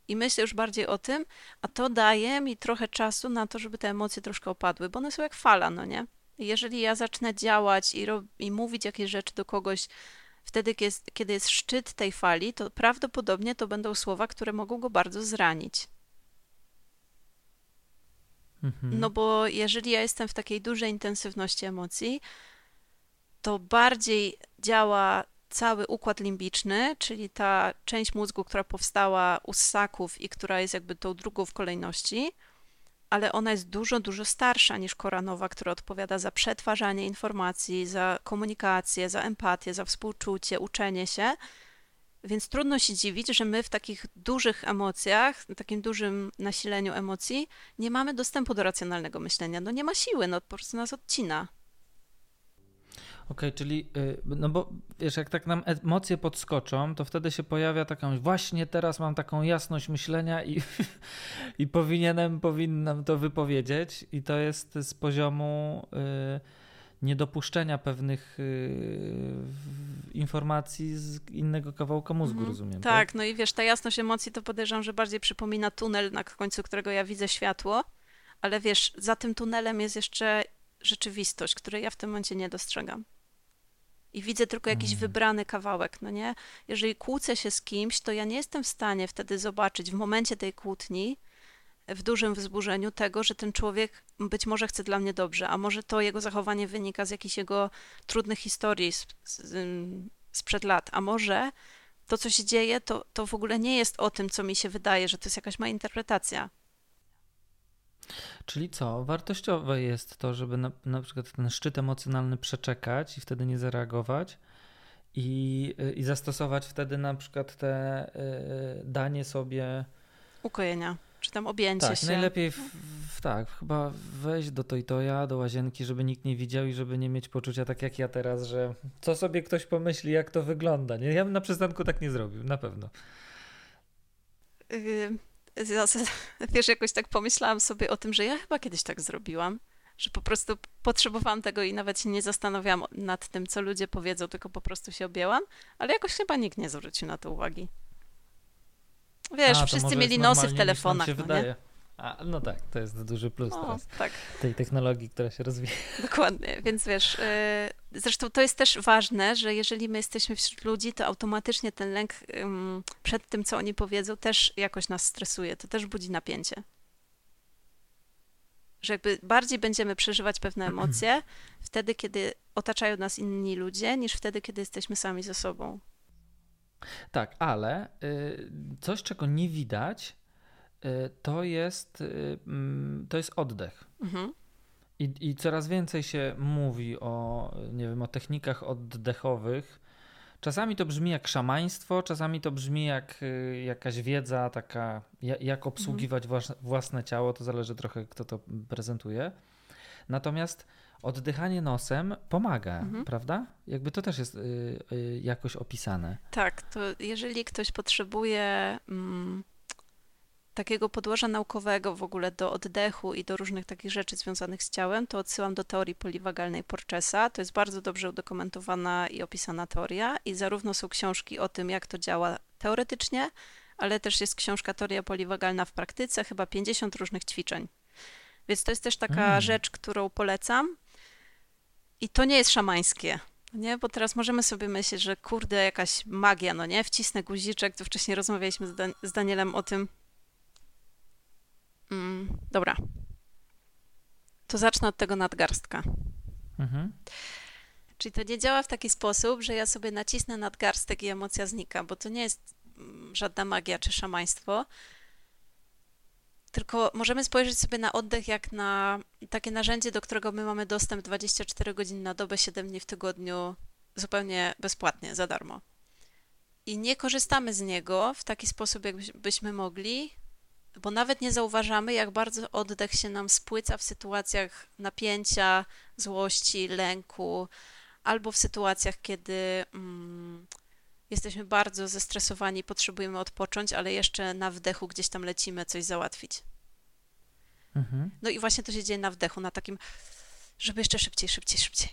I myślę już bardziej o tym, a to daje mi trochę czasu na to, żeby te emocje troszkę opadły, bo one są jak fala, no nie? Jeżeli ja zacznę działać i, i mówić jakieś rzeczy do kogoś wtedy, kiedy jest, kiedy jest szczyt tej fali, to prawdopodobnie to będą słowa, które mogą go bardzo zranić. Mhm. No bo jeżeli ja jestem w takiej dużej intensywności emocji, to bardziej działa cały układ limbiczny, czyli ta część mózgu, która powstała u ssaków i która jest jakby tą drugą w kolejności, ale ona jest dużo, dużo starsza niż kora nowa, która odpowiada za przetwarzanie informacji, za komunikację, za empatię, za współczucie, uczenie się. Więc trudno się dziwić, że my w takich dużych emocjach, w takim dużym nasileniu emocji, nie mamy dostępu do racjonalnego myślenia. No nie ma siły, no po prostu nas odcina. Okej, czyli, y, no bo wiesz, jak tak nam emocje podskoczą, to wtedy się pojawia taka, właśnie teraz mam taką jasność myślenia i, i powinienem, powinnam to wypowiedzieć i to jest z poziomu y, niedopuszczenia pewnych y, informacji z innego kawałka mózgu, Mhm. rozumiem. Tak, no i wiesz, ta jasność emocji to podejrzewam, że bardziej przypomina tunel, na końcu którego ja widzę światło, ale wiesz, za tym tunelem jest jeszcze rzeczywistość, której ja w tym momencie nie dostrzegam. I widzę tylko jakiś Mm. wybrany kawałek, no nie? Jeżeli kłócę się z kimś, to ja nie jestem w stanie wtedy zobaczyć w momencie tej kłótni, w dużym wzburzeniu tego, że ten człowiek być może chce dla mnie dobrze, a może to jego zachowanie wynika z jakichś jego trudnych historii z, z, sprzed lat, a może to, co się dzieje, to, to w ogóle nie jest o tym, co mi się wydaje, że to jest jakaś moja interpretacja. Czyli co? Wartościowe jest to, żeby na, na przykład ten szczyt emocjonalny przeczekać i wtedy nie zareagować i, y, i zastosować wtedy na przykład te y, danie sobie. Ukojenia, czy tam objęcie Tak, się. najlepiej w, w, tak, chyba wejść do Toytoja, do łazienki, żeby nikt nie widział i żeby nie mieć poczucia tak jak ja teraz, że co sobie ktoś pomyśli, jak to wygląda. Nie? Ja bym na przystanku tak nie zrobił, na pewno. Z- wiesz, jakoś tak pomyślałam sobie o tym, że ja chyba kiedyś tak zrobiłam, że po prostu potrzebowałam tego i nawet się nie zastanawiałam nad tym, co ludzie powiedzą, tylko po prostu się objęłam, ale jakoś chyba nikt nie zwrócił na to uwagi. Wiesz, A, wszyscy mieli nosy w telefonach, się no wydaje. nie? A, no tak, to jest duży plus No, teraz tak. tej technologii, która się rozwija. Dokładnie, więc wiesz, yy, zresztą to jest też ważne, że jeżeli my jesteśmy wśród ludzi, to automatycznie ten lęk przed tym, co oni powiedzą, też jakoś nas stresuje, to też budzi napięcie. Że jakby bardziej będziemy przeżywać pewne emocje wtedy, kiedy otaczają nas inni ludzie, niż wtedy, kiedy jesteśmy sami ze sobą. Tak, ale y, coś, czego nie widać, y, to jest, y, mm, to jest oddech. Mhm. I, I coraz więcej się mówi o, nie wiem, o technikach oddechowych. Czasami to brzmi jak szamaństwo, czasami to brzmi jak y, jakaś wiedza taka, ja- jak obsługiwać włas- własne ciało, to zależy trochę kto to prezentuje. Natomiast oddychanie nosem pomaga, Mhm. prawda? Jakby to też jest y, y, jakoś opisane. Tak, to jeżeli ktoś potrzebuje mm, takiego podłoża naukowego w ogóle do oddechu i do różnych takich rzeczy związanych z ciałem, to odsyłam do teorii poliwagalnej Porchesa. To jest bardzo dobrze udokumentowana i opisana teoria i zarówno są książki o tym, jak to działa teoretycznie, ale też jest książka Teoria poliwagalna w praktyce, chyba 50 różnych ćwiczeń. Więc to jest też taka Mm. rzecz, którą polecam. I to nie jest szamańskie. Nie, bo teraz możemy sobie myśleć, że kurde, jakaś magia, no nie? Wcisnę guziczek, to wcześniej rozmawialiśmy z, Dan- z Danielem o tym. Mm, dobra. To zacznę od tego nadgarstka. Mhm. Czyli to nie działa w taki sposób, że ja sobie nacisnę nadgarstek i emocja znika, bo to nie jest mm, żadna magia czy szamaństwo. Tylko możemy spojrzeć sobie na oddech jak na takie narzędzie, do którego my mamy dostęp 24 godziny na dobę, 7 dni w tygodniu, zupełnie bezpłatnie, za darmo. I nie korzystamy z niego w taki sposób, jakbyśmy mogli, bo nawet nie zauważamy, jak bardzo oddech się nam spłyca w sytuacjach napięcia, złości, lęku, albo w sytuacjach, kiedy mm, jesteśmy bardzo zestresowani, potrzebujemy odpocząć, ale jeszcze na wdechu gdzieś tam lecimy coś załatwić. Mhm. No i właśnie to się dzieje na wdechu, na takim, żeby jeszcze szybciej, szybciej, szybciej.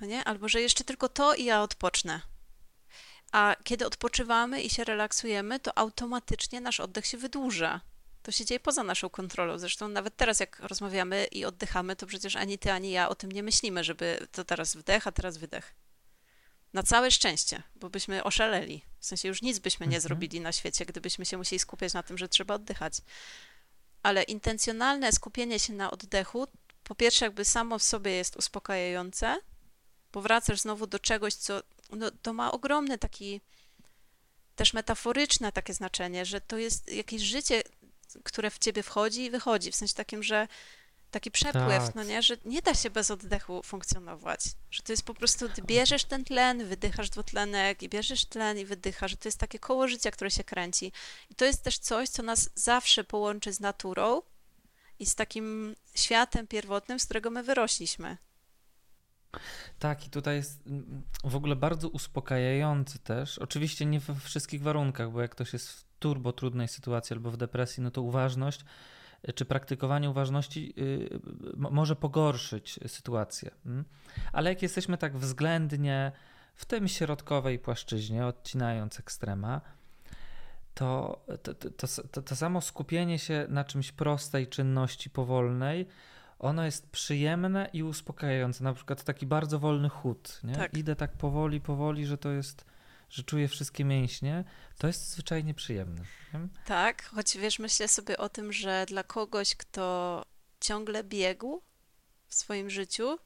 No nie? Albo że jeszcze tylko to i ja odpocznę. A kiedy odpoczywamy i się relaksujemy, to automatycznie nasz oddech się wydłuża. To się dzieje poza naszą kontrolą. Zresztą nawet teraz, jak rozmawiamy i oddychamy, to przecież ani ty, ani ja o tym nie myślimy, żeby to teraz wdech, a teraz wydech. Na całe szczęście, bo byśmy oszaleli. W sensie już nic byśmy nie Mhm. zrobili na świecie, gdybyśmy się musieli skupiać na tym, że trzeba oddychać. Ale intencjonalne skupienie się na oddechu, po pierwsze, jakby samo w sobie jest uspokajające, bo wracasz znowu do czegoś, co no, to ma ogromny taki też metaforyczne takie znaczenie, że to jest jakieś życie, które w ciebie wchodzi i wychodzi, w sensie takim, że taki przepływ, Tak. no nie, że nie da się bez oddechu funkcjonować, że to jest po prostu, ty bierzesz ten tlen, wydychasz dwutlenek i bierzesz tlen i wydychasz, że to jest takie koło życia, które się kręci. I to jest też coś, co nas zawsze połączy z naturą i z takim światem pierwotnym, z którego my wyrośliśmy. Tak, i tutaj jest mm, w ogóle bardzo uspokajający też. Oczywiście nie we wszystkich warunkach, bo jak ktoś jest w turbo trudnej sytuacji albo w depresji, no to uważność y, czy praktykowanie uważności y, może pogorszyć sytuację. mm. Ale jak jesteśmy tak względnie w tym środkowej płaszczyźnie, odcinając ekstrema, to to, to, to, to, to samo skupienie się na czymś prostej czynności powolnej, ono jest przyjemne i uspokajające. Na przykład taki bardzo wolny chód. Nie? Tak. Idę tak powoli, powoli, że to jest, że czuję wszystkie mięśnie. To jest zwyczajnie przyjemne. nie? Tak, choć wiesz, myślę sobie o tym, że dla kogoś, kto ciągle biegł w swoim życiu,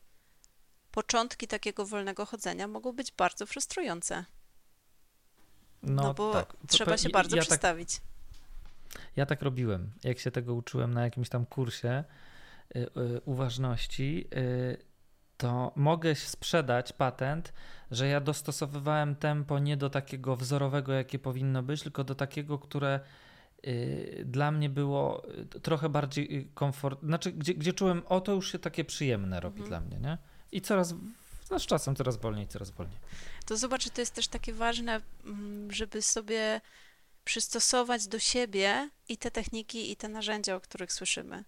początki takiego wolnego chodzenia mogą być bardzo frustrujące. No, bo tak. trzeba się bardzo ja tak, przestawić. ja tak robiłem. Jak się tego uczyłem na jakimś tam kursie y, y, uważności, y, to mogę sprzedać patent, że ja dostosowywałem tempo nie do takiego wzorowego, jakie powinno być, tylko do takiego, które y, dla mnie było y, trochę bardziej y, komfort, znaczy gdzie, gdzie czułem, o to już się takie przyjemne robi Mhm. dla mnie, nie? I coraz, no, z czasem coraz wolniej, coraz wolniej. To zobacz, to jest też takie ważne, mm, żeby sobie przystosować do siebie i te techniki, i te narzędzia, o których słyszymy.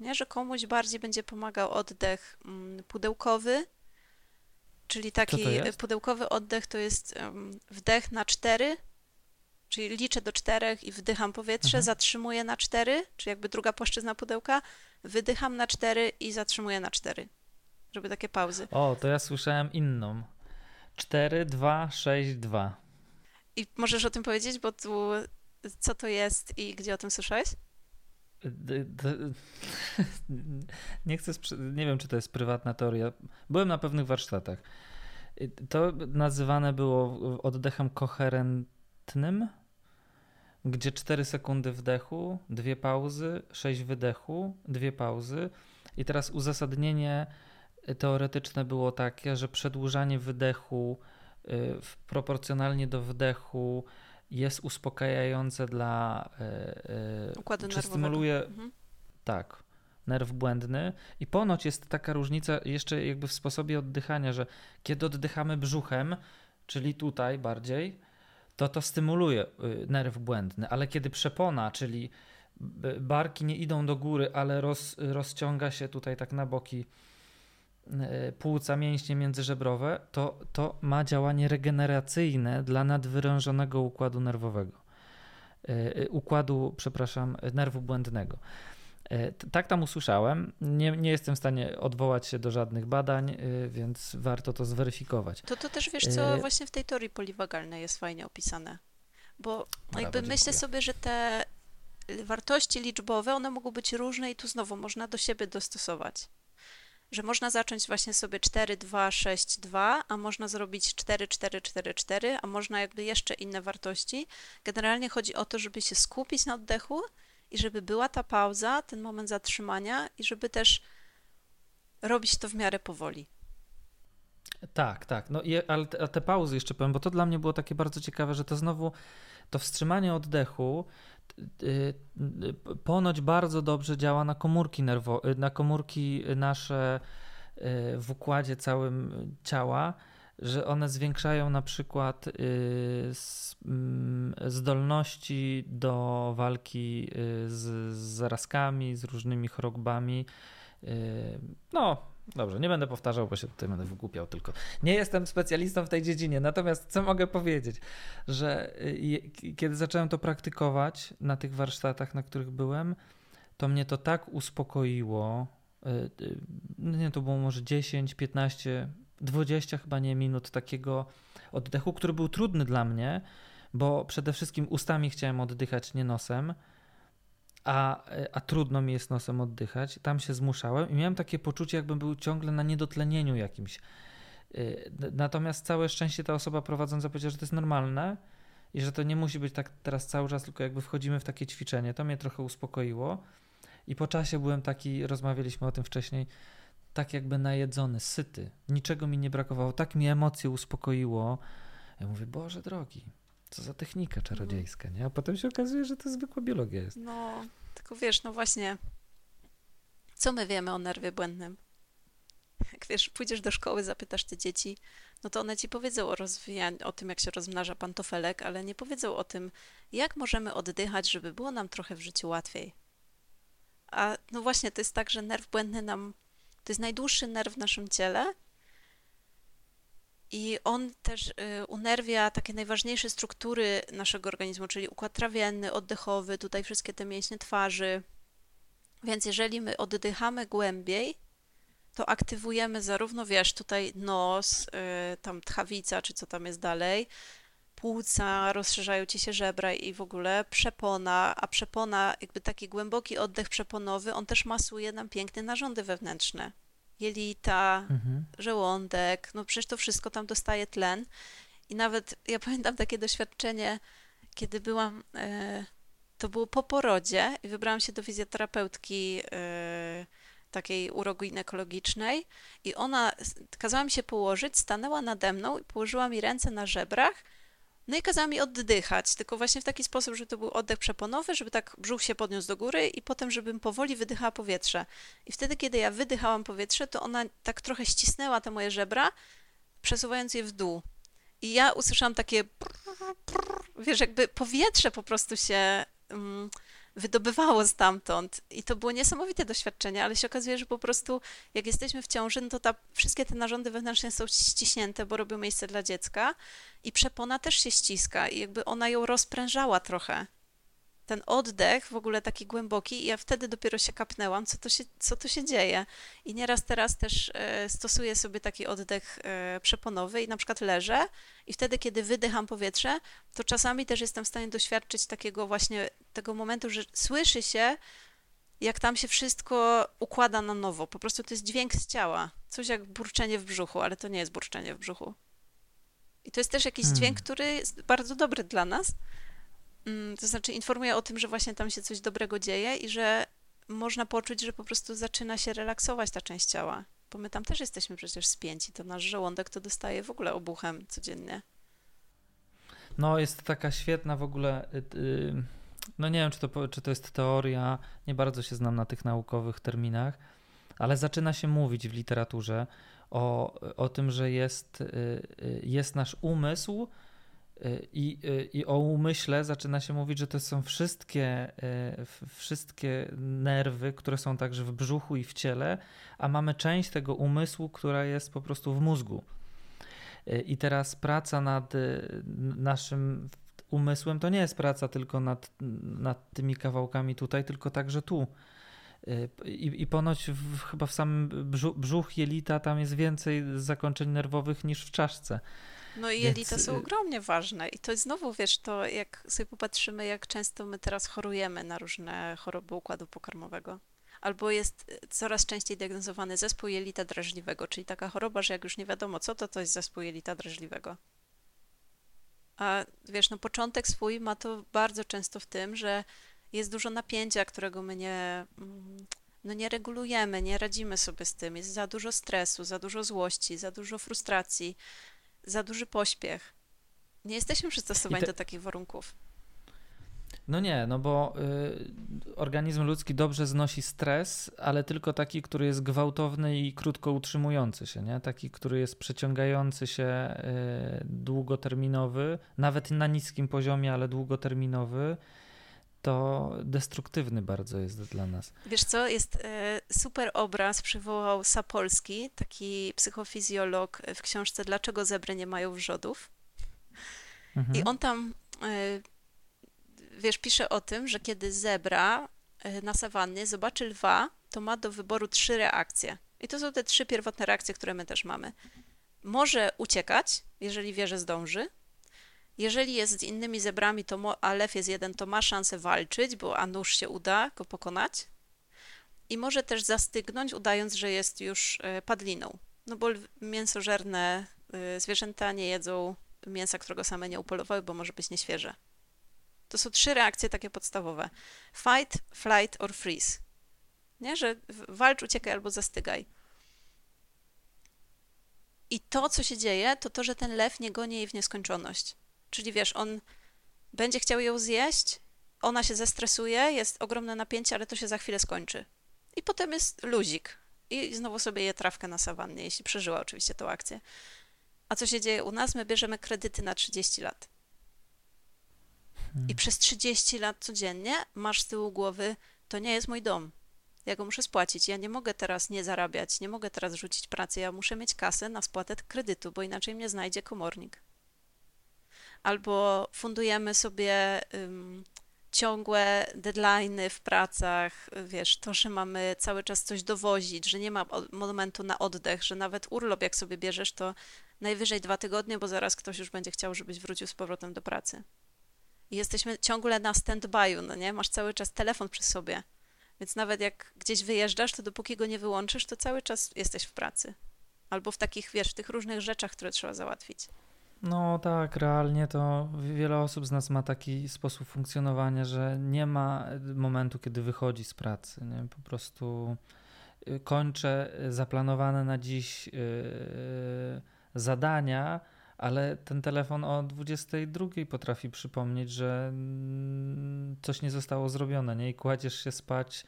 Nie? że komuś bardziej będzie pomagał oddech mm, pudełkowy, czyli taki pudełkowy oddech to jest wdech na cztery, czyli liczę do czterech i wdycham powietrze, mhm. zatrzymuję na cztery, czyli jakby druga płaszczyzna pudełka, wydycham na cztery i zatrzymuję na cztery, żeby takie pauzy. O, to ja słyszałem inną. 4, 2, 6, 2. I możesz o tym powiedzieć, bo tu co to jest i gdzie o tym słyszałeś? Nie chcę, nie wiem, czy to jest prywatna teoria. Byłem na pewnych warsztatach. To nazywane było oddechem koherentnym, gdzie 4 sekundy wdechu, dwie pauzy, 6 wydechu, dwie pauzy. I teraz uzasadnienie teoretyczne było takie, że przedłużanie wydechu y, proporcjonalnie do wdechu jest uspokajające dla. E, Układu czy stymuluje. Mhm. Tak, nerw błędny. I ponoć jest taka różnica jeszcze jakby w sposobie oddychania, że kiedy oddychamy brzuchem, czyli tutaj bardziej, to to stymuluje y, nerw błędny, ale kiedy przepona, czyli barki nie idą do góry, ale roz, rozciąga się tutaj tak na boki płuca, mięśnie międzyżebrowe, to, to ma działanie regeneracyjne dla nadwyrężonego układu nerwowego. E, e, układu, przepraszam, nerwu błędnego. Tak tam usłyszałem. Nie, nie jestem w stanie odwołać się do żadnych badań, więc warto to zweryfikować. To, to też wiesz, co właśnie w tej teorii poliwagalnej jest fajnie opisane. Bo Brawo, jakby myślę sobie, że te wartości liczbowe, one mogą być różne i tu znowu można do siebie dostosować że można zacząć właśnie sobie 4, 2, 6, 2, a można zrobić 4, 4, 4, 4, a można jakby jeszcze inne wartości. Generalnie chodzi o to, żeby się skupić na oddechu i żeby była ta pauza, ten moment zatrzymania i żeby też robić to w miarę powoli. Tak, tak. No i, ale te, te pauzy jeszcze powiem, bo to dla mnie było takie bardzo ciekawe, że to znowu to wstrzymanie oddechu ponoć bardzo dobrze działa na komórki nerwowe, na komórki nasze y, w układzie całym ciała, że one zwiększają na przykład mm, zdolności do walki z zarazkami, z różnymi chorobami. No, Dobrze, nie będę powtarzał, bo się tutaj będę wygłupiał tylko. Nie jestem specjalistą w tej dziedzinie, natomiast co mogę powiedzieć, że y, kiedy zacząłem to praktykować na tych warsztatach, na których byłem, to mnie to tak uspokoiło. Y, y, nie, to było może 10, 15, 20 chyba nie minut takiego oddechu, który był trudny dla mnie, bo przede wszystkim ustami chciałem oddychać, nie nosem a, a trudno mi jest nosem oddychać. Tam się zmuszałem i miałem takie poczucie, jakbym był ciągle na niedotlenieniu jakimś. Y, natomiast całe szczęście ta osoba prowadząca powiedziała, że to jest normalne i że to nie musi być tak teraz cały czas, tylko jakby wchodzimy w takie ćwiczenie. To mnie trochę uspokoiło. I po czasie byłem taki, rozmawialiśmy o tym wcześniej, tak jakby najedzony, syty. Niczego mi nie brakowało. Tak mi emocje uspokoiło. Ja mówię, Boże drogi, co za technika czarodziejska, nie? A potem się okazuje, że to zwykła biologia jest. No, tylko wiesz, no właśnie, co my wiemy o nerwie błędnym? Jak wiesz, pójdziesz do szkoły, zapytasz te dzieci, no to one ci powiedzą o rozwijaniu, o tym, jak się rozmnaża pantofelek, ale nie powiedzą o tym, jak możemy oddychać, żeby było nam trochę w życiu łatwiej. A no właśnie, to jest tak, że nerw błędny nam, to jest najdłuższy nerw w naszym ciele, i on też y, unerwia takie najważniejsze struktury naszego organizmu, czyli układ trawienny, oddechowy, tutaj wszystkie te mięśnie twarzy. Więc jeżeli my oddychamy głębiej, to aktywujemy zarówno, wiesz, tutaj nos, y, tam tchawica, czy co tam jest dalej, płuca, rozszerzają ci się żebra i w ogóle przepona, a przepona, jakby taki głęboki oddech przeponowy, on też masuje nam piękne narządy wewnętrzne jelita, mhm. żołądek, no przecież to wszystko tam dostaje tlen. I nawet ja pamiętam takie doświadczenie, kiedy byłam, e, to było po porodzie i wybrałam się do fizjoterapeutki e, takiej uroginekologicznej i ona kazała mi się położyć, stanęła nade mną i położyła mi ręce na żebrach no i kazała mi oddychać, tylko właśnie w taki sposób, żeby to był oddech przeponowy, żeby tak brzuch się podniósł do góry i potem, żebym powoli wydychała powietrze. I wtedy, kiedy ja wydychałam powietrze, to ona tak trochę ścisnęła te moje żebra, przesuwając je w dół. I ja usłyszałam takie, wiesz, jakby powietrze po prostu się um, wydobywało stamtąd. I to było niesamowite doświadczenie, ale się okazuje, że po prostu jak jesteśmy w ciąży, no to ta, wszystkie te narządy wewnętrzne są ściśnięte, bo robią miejsce dla dziecka i przepona też się ściska i jakby ona ją rozprężała trochę ten oddech w ogóle taki głęboki i ja wtedy dopiero się kapnęłam, co to się, co to się dzieje. I nieraz teraz też e, stosuję sobie taki oddech e, przeponowy i na przykład leżę i wtedy, kiedy wydycham powietrze, to czasami też jestem w stanie doświadczyć takiego właśnie tego momentu, że słyszy się, jak tam się wszystko układa na nowo. Po prostu to jest dźwięk z ciała. Coś jak burczenie w brzuchu, ale to nie jest burczenie w brzuchu. I to jest też jakiś hmm. dźwięk, który jest bardzo dobry dla nas, to znaczy informuje o tym, że właśnie tam się coś dobrego dzieje i że można poczuć, że po prostu zaczyna się relaksować ta część ciała. Bo my tam też jesteśmy przecież spięci, to nasz żołądek to dostaje w ogóle obuchem codziennie. No, jest taka świetna w ogóle. Yy, no nie wiem, czy to, czy to jest teoria, nie bardzo się znam na tych naukowych terminach, ale zaczyna się mówić w literaturze o, o tym, że jest, yy, jest nasz umysł i, I o umyśle zaczyna się mówić, że to są wszystkie, e, wszystkie nerwy, które są także w brzuchu i w ciele, a mamy część tego umysłu, która jest po prostu w mózgu. E, I teraz praca nad e, naszym umysłem to nie jest praca tylko nad, nad tymi kawałkami tutaj, tylko także tu. I, i ponoć w, chyba w samym brzuch, brzuch jelita tam jest więcej zakończeń nerwowych niż w czaszce. No i Więc... jelita są y, ogromnie ważne i to jest znowu, wiesz, to jak sobie popatrzymy, jak często my teraz chorujemy na różne choroby układu pokarmowego. Albo jest y, coraz częściej diagnozowany zespół jelita drażliwego, czyli taka choroba, że jak już nie wiadomo co, to to jest zespół jelita drażliwego. A wiesz, no początek swój ma to bardzo często w tym, że jest dużo napięcia, którego my nie, mm, no nie regulujemy, nie radzimy sobie z tym. Jest za dużo stresu, za dużo złości, za dużo frustracji za duży pośpiech. Nie jesteśmy przystosowani te... do takich warunków. No nie, no bo y, organizm ludzki dobrze znosi stres, ale tylko taki, który jest gwałtowny i krótko utrzymujący się, nie? Taki, który jest przeciągający się y, długoterminowy, nawet na niskim poziomie, ale długoterminowy to destruktywny bardzo jest dla nas. Wiesz co, jest e, super obraz, przywołał Sapolski, taki psychofizjolog w książce Dlaczego zebry nie mają wrzodów. Mhm. I on tam, e, wiesz, pisze o tym, że kiedy zebra e, na sawannie zobaczy lwa, to ma do wyboru trzy reakcje. I to są te trzy pierwotne reakcje, które my też mamy. Może uciekać, jeżeli wie, że zdąży, jeżeli jest z innymi zebrami, to a lew jest jeden, to ma szansę walczyć, bo a nóż się uda go pokonać. I może też zastygnąć, udając, że jest już e, padliną. No bo mięsożerne e, zwierzęta nie jedzą mięsa, którego same nie upolowały, bo może być nieświeże. To są trzy reakcje takie podstawowe. Fight, flight or freeze. Nie, że walcz, uciekaj albo zastygaj. I to, co się dzieje, to to, że ten lew nie goni jej w nieskończoność. Czyli wiesz, on będzie chciał ją zjeść, ona się zestresuje, jest ogromne napięcie, ale to się za chwilę skończy. I potem jest luzik. I znowu sobie je trawkę na sawannie, jeśli przeżyła oczywiście tą akcję. A co się dzieje u nas? My bierzemy kredyty na 30 lat. I hmm. przez 30 lat codziennie masz z tyłu głowy, to nie jest mój dom. Ja go muszę spłacić. Ja nie mogę teraz nie zarabiać, nie mogę teraz rzucić pracy. Ja muszę mieć kasę na spłatę kredytu, bo inaczej mnie znajdzie komornik albo fundujemy sobie um, ciągłe deadlines w pracach, wiesz, to, że mamy cały czas coś dowozić, że nie ma momentu na oddech, że nawet urlop jak sobie bierzesz, to najwyżej dwa tygodnie, bo zaraz ktoś już będzie chciał, żebyś wrócił z powrotem do pracy. I jesteśmy ciągle na stand-by'u, no nie? Masz cały czas telefon przy sobie. Więc nawet jak gdzieś wyjeżdżasz, to dopóki go nie wyłączysz, to cały czas jesteś w pracy. Albo w takich, wiesz, w tych różnych rzeczach, które trzeba załatwić. No tak, realnie to wiele osób z nas ma taki sposób funkcjonowania, że nie ma momentu, kiedy wychodzi z pracy. Nie? Po prostu y, kończę zaplanowane na dziś yy, zadania, ale ten telefon o 22 potrafi przypomnieć, że mm, coś nie zostało zrobione, nie? I kładziesz się spać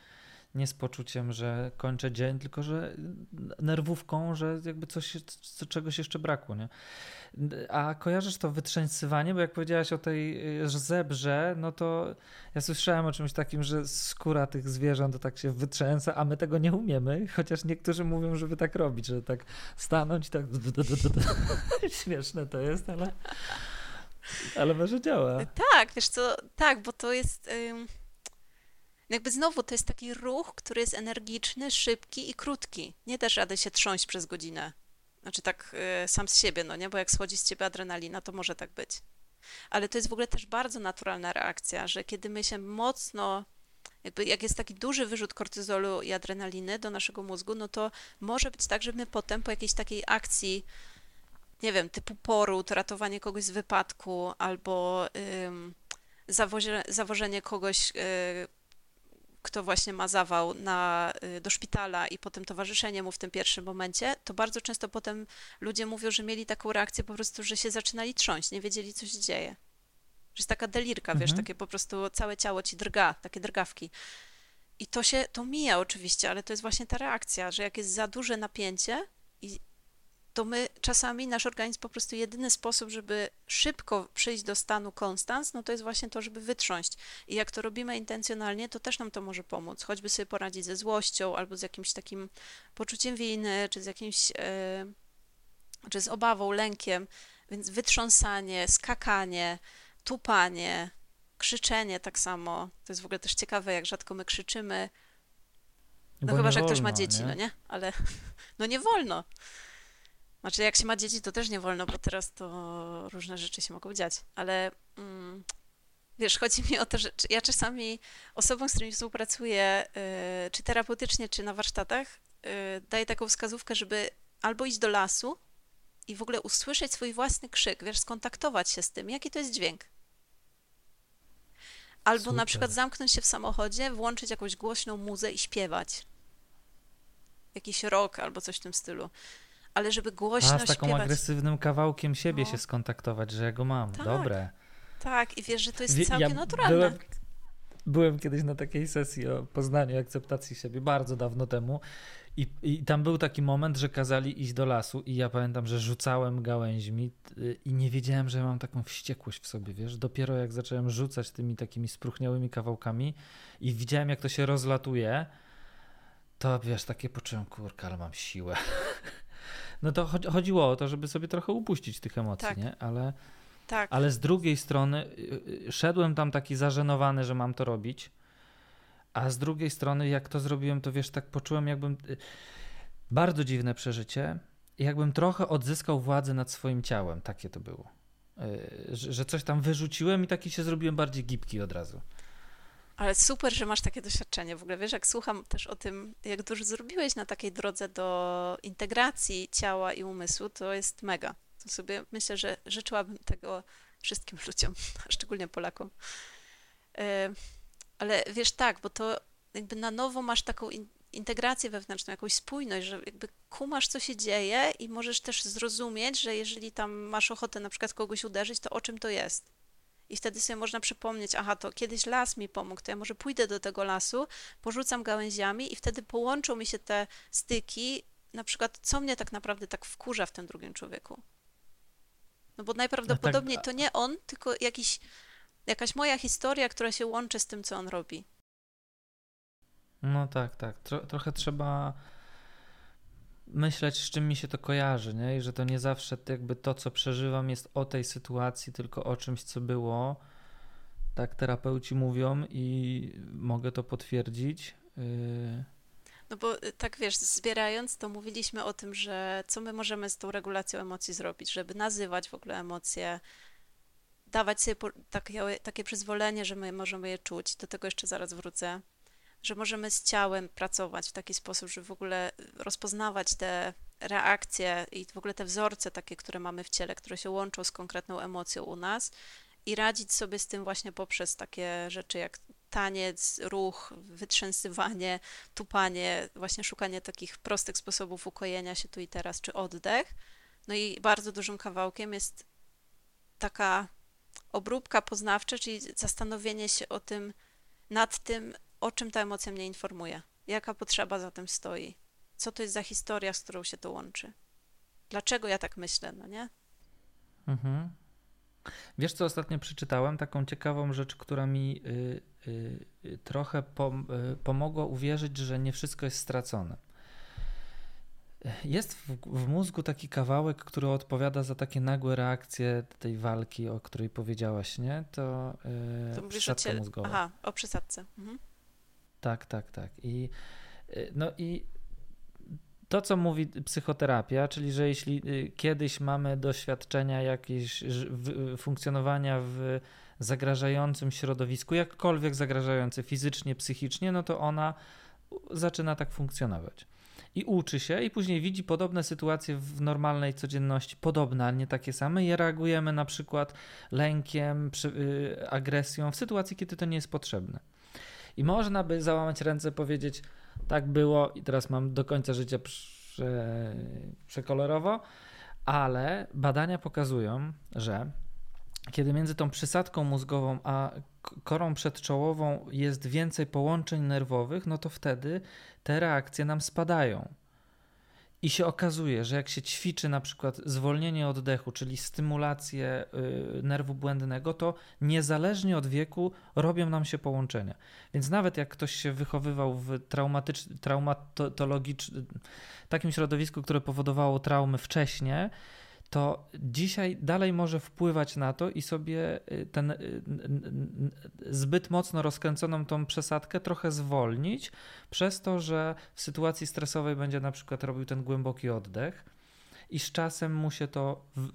nie z poczuciem, że kończę dzień, tylko że nerwówką, że jakby coś, czegoś jeszcze brakło, nie? A kojarzysz to wytrzęsywanie, bo jak powiedziałaś o tej y, zebrze, no to ja słyszałem o czymś takim, że skóra tych zwierząt tak się wytrzęsa, a my tego nie umiemy, chociaż niektórzy mówią, żeby tak robić, że tak stanąć i tak śmieszne to jest, ale ale może działa. Tak, wiesz co, tak, bo to jest jakby znowu to jest taki ruch, który jest energiczny, szybki i krótki. Nie dasz rady się trząść przez godzinę. Znaczy tak y, sam z siebie, no nie? Bo jak schodzi z ciebie adrenalina, to może tak być. Ale to jest w ogóle też bardzo naturalna reakcja, że kiedy my się mocno jakby jak jest taki duży wyrzut kortyzolu i adrenaliny do naszego mózgu, no to może być tak, że my potem po jakiejś takiej akcji, nie wiem, typu poród, ratowanie kogoś z wypadku albo zawozie, zawożenie kogoś y, kto właśnie ma zawał na, y, do szpitala i potem towarzyszenie mu w tym pierwszym momencie, to bardzo często potem ludzie mówią, że mieli taką reakcję po prostu, że się zaczynali trząść, nie wiedzieli, co się dzieje. Że jest taka delirka, mhm. wiesz, takie po prostu całe ciało ci drga, takie drgawki. I to się, to mija oczywiście, ale to jest właśnie ta reakcja, że jak jest za duże napięcie i to my czasami, nasz organizm po prostu jedyny sposób, żeby szybko przyjść do stanu konstans, no to jest właśnie to, żeby wytrząść. I jak to robimy intencjonalnie, to też nam to może pomóc, choćby sobie poradzić ze złością albo z jakimś takim poczuciem winy, czy z jakimś, e, czy z obawą, lękiem. Więc wytrząsanie, skakanie, tupanie, krzyczenie tak samo. To jest w ogóle też ciekawe, jak rzadko my krzyczymy. No Bo chyba, że wolno, ktoś ma dzieci, nie? no nie? Ale no nie wolno. Znaczy, jak się ma dzieci, to też nie wolno, bo teraz to różne rzeczy się mogą dziać, ale mm, wiesz, chodzi mi o to, że ja czasami osobom, z którymi współpracuję, y, czy terapeutycznie, czy na warsztatach, y, daję taką wskazówkę, żeby albo iść do lasu i w ogóle usłyszeć swój własny krzyk, wiesz, skontaktować się z tym, jaki to jest dźwięk. Albo Super. na przykład zamknąć się w samochodzie, włączyć jakąś głośną muzę i śpiewać. Jakiś rok albo coś w tym stylu ale żeby głośno A z taką śpiewać. agresywnym kawałkiem siebie no. się skontaktować, że ja go mam. Tak, Dobre. Tak, i wiesz, że to jest całkiem ja naturalne. Byłem, byłem kiedyś na takiej sesji o poznaniu akceptacji siebie, bardzo dawno temu. I, I tam był taki moment, że kazali iść do lasu, i ja pamiętam, że rzucałem gałęźmi i nie wiedziałem, że mam taką wściekłość w sobie, wiesz. Dopiero jak zacząłem rzucać tymi takimi spruchniałymi kawałkami i widziałem, jak to się rozlatuje, to wiesz, takie poczułem, kurka, ale mam siłę. no to chodziło o to, żeby sobie trochę upuścić tych emocji, tak. nie? Ale, tak. ale z drugiej strony y, y, szedłem tam taki zażenowany, że mam to robić, a z drugiej strony jak to zrobiłem, to wiesz, tak poczułem jakbym... Y, bardzo dziwne przeżycie, jakbym trochę odzyskał władzę nad swoim ciałem, takie to było. Że coś tam wyrzuciłem i taki się zrobiłem bardziej gibki od razu. Ale super, że masz takie doświadczenie. W ogóle wiesz, jak słucham też o tym, jak dużo zrobiłeś na takiej drodze do integracji ciała i umysłu, to jest mega. To sobie myślę, że życzyłabym tego wszystkim ludziom, szczególnie Polakom. Ale wiesz, tak, bo to jakby na nowo masz taką integrację wewnętrzną, jakąś spójność, że jakby kumasz, co się dzieje i możesz też zrozumieć, że jeżeli tam masz ochotę na przykład kogoś uderzyć, to o czym to jest i wtedy sobie można przypomnieć, aha, to kiedyś las mi pomógł, to ja może pójdę do tego lasu, porzucam gałęziami i wtedy połączą mi się te styki, na przykład, co mnie tak naprawdę tak wkurza w tym drugim człowieku. No bo najprawdopodobniej tak, to nie on, tylko jakiś, jakaś moja historia, która się łączy z tym, co on robi. No tak, tak. Tro, trochę trzeba myśleć, z czym mi się to kojarzy, nie? I że to nie zawsze jakby to, co przeżywam, jest o tej sytuacji, tylko o czymś, co było. Tak terapeuci mówią i mogę to potwierdzić. Y, no bo y, tak wiesz, zbierając, to mówiliśmy o tym, że co my możemy z tą regulacją emocji zrobić, żeby nazywać w ogóle emocje, dawać sobie takie, takie przyzwolenie, że my możemy je czuć. Do tego jeszcze zaraz wrócę że możemy z ciałem pracować w taki sposób, że w ogóle rozpoznawać te reakcje i w ogóle te wzorce takie, które mamy w ciele, które się łączą z konkretną emocją u nas i radzić sobie z tym właśnie poprzez takie rzeczy jak taniec, ruch, wytrzęsywanie, tupanie, właśnie szukanie takich prostych sposobów ukojenia się tu i teraz, czy oddech. No i bardzo dużym kawałkiem jest taka obróbka poznawcza, czyli zastanowienie się o tym, nad tym, o czym ta emocja mnie informuje. Jaka potrzeba za tym stoi? Co to jest za historia, z którą się to łączy? Dlaczego ja tak myślę, no nie? Mhm. Wiesz, co ostatnio przeczytałem? Taką ciekawą rzecz, która mi y, y, y, trochę pom y, pomogła uwierzyć, że nie wszystko jest stracone. Jest w, w, mózgu taki kawałek, który odpowiada za takie nagłe reakcje tej walki, o której powiedziałaś, nie? To, yy, to przysadka mózgowa. Aha, o przysadce. Mhm. Tak, tak, tak. I, y, no i to, co mówi psychoterapia, czyli że jeśli y, kiedyś mamy doświadczenia jakieś funkcjonowania w zagrażającym środowisku, jakkolwiek zagrażające fizycznie, psychicznie, no to ona zaczyna tak funkcjonować. I uczy się, i później widzi podobne sytuacje w normalnej codzienności, podobne, ale nie takie same, i reagujemy na przykład lękiem, y, agresją w sytuacji, kiedy to nie jest potrzebne. I można by załamać ręce, powiedzieć, tak było i teraz mam do końca życia prze, przekolorowo, ale badania pokazują, że kiedy między tą przysadką mózgową a korą przedczołową jest więcej połączeń nerwowych, no to wtedy te reakcje nam spadają. I się okazuje, że jak się ćwiczy na przykład zwolnienie oddechu, czyli stymulację y, nerwu błędnego, to niezależnie od wieku robią nam się połączenia. Więc nawet jak ktoś się wychowywał w traumatologicznym, takim środowisku, które powodowało traumy wcześniej, to dzisiaj dalej może wpływać na to i sobie y, ten y, zbyt mocno rozkręconą tą przesadkę trochę zwolnić, przez to, że w sytuacji stresowej będzie na przykład robił ten głęboki oddech i z czasem mu się to w,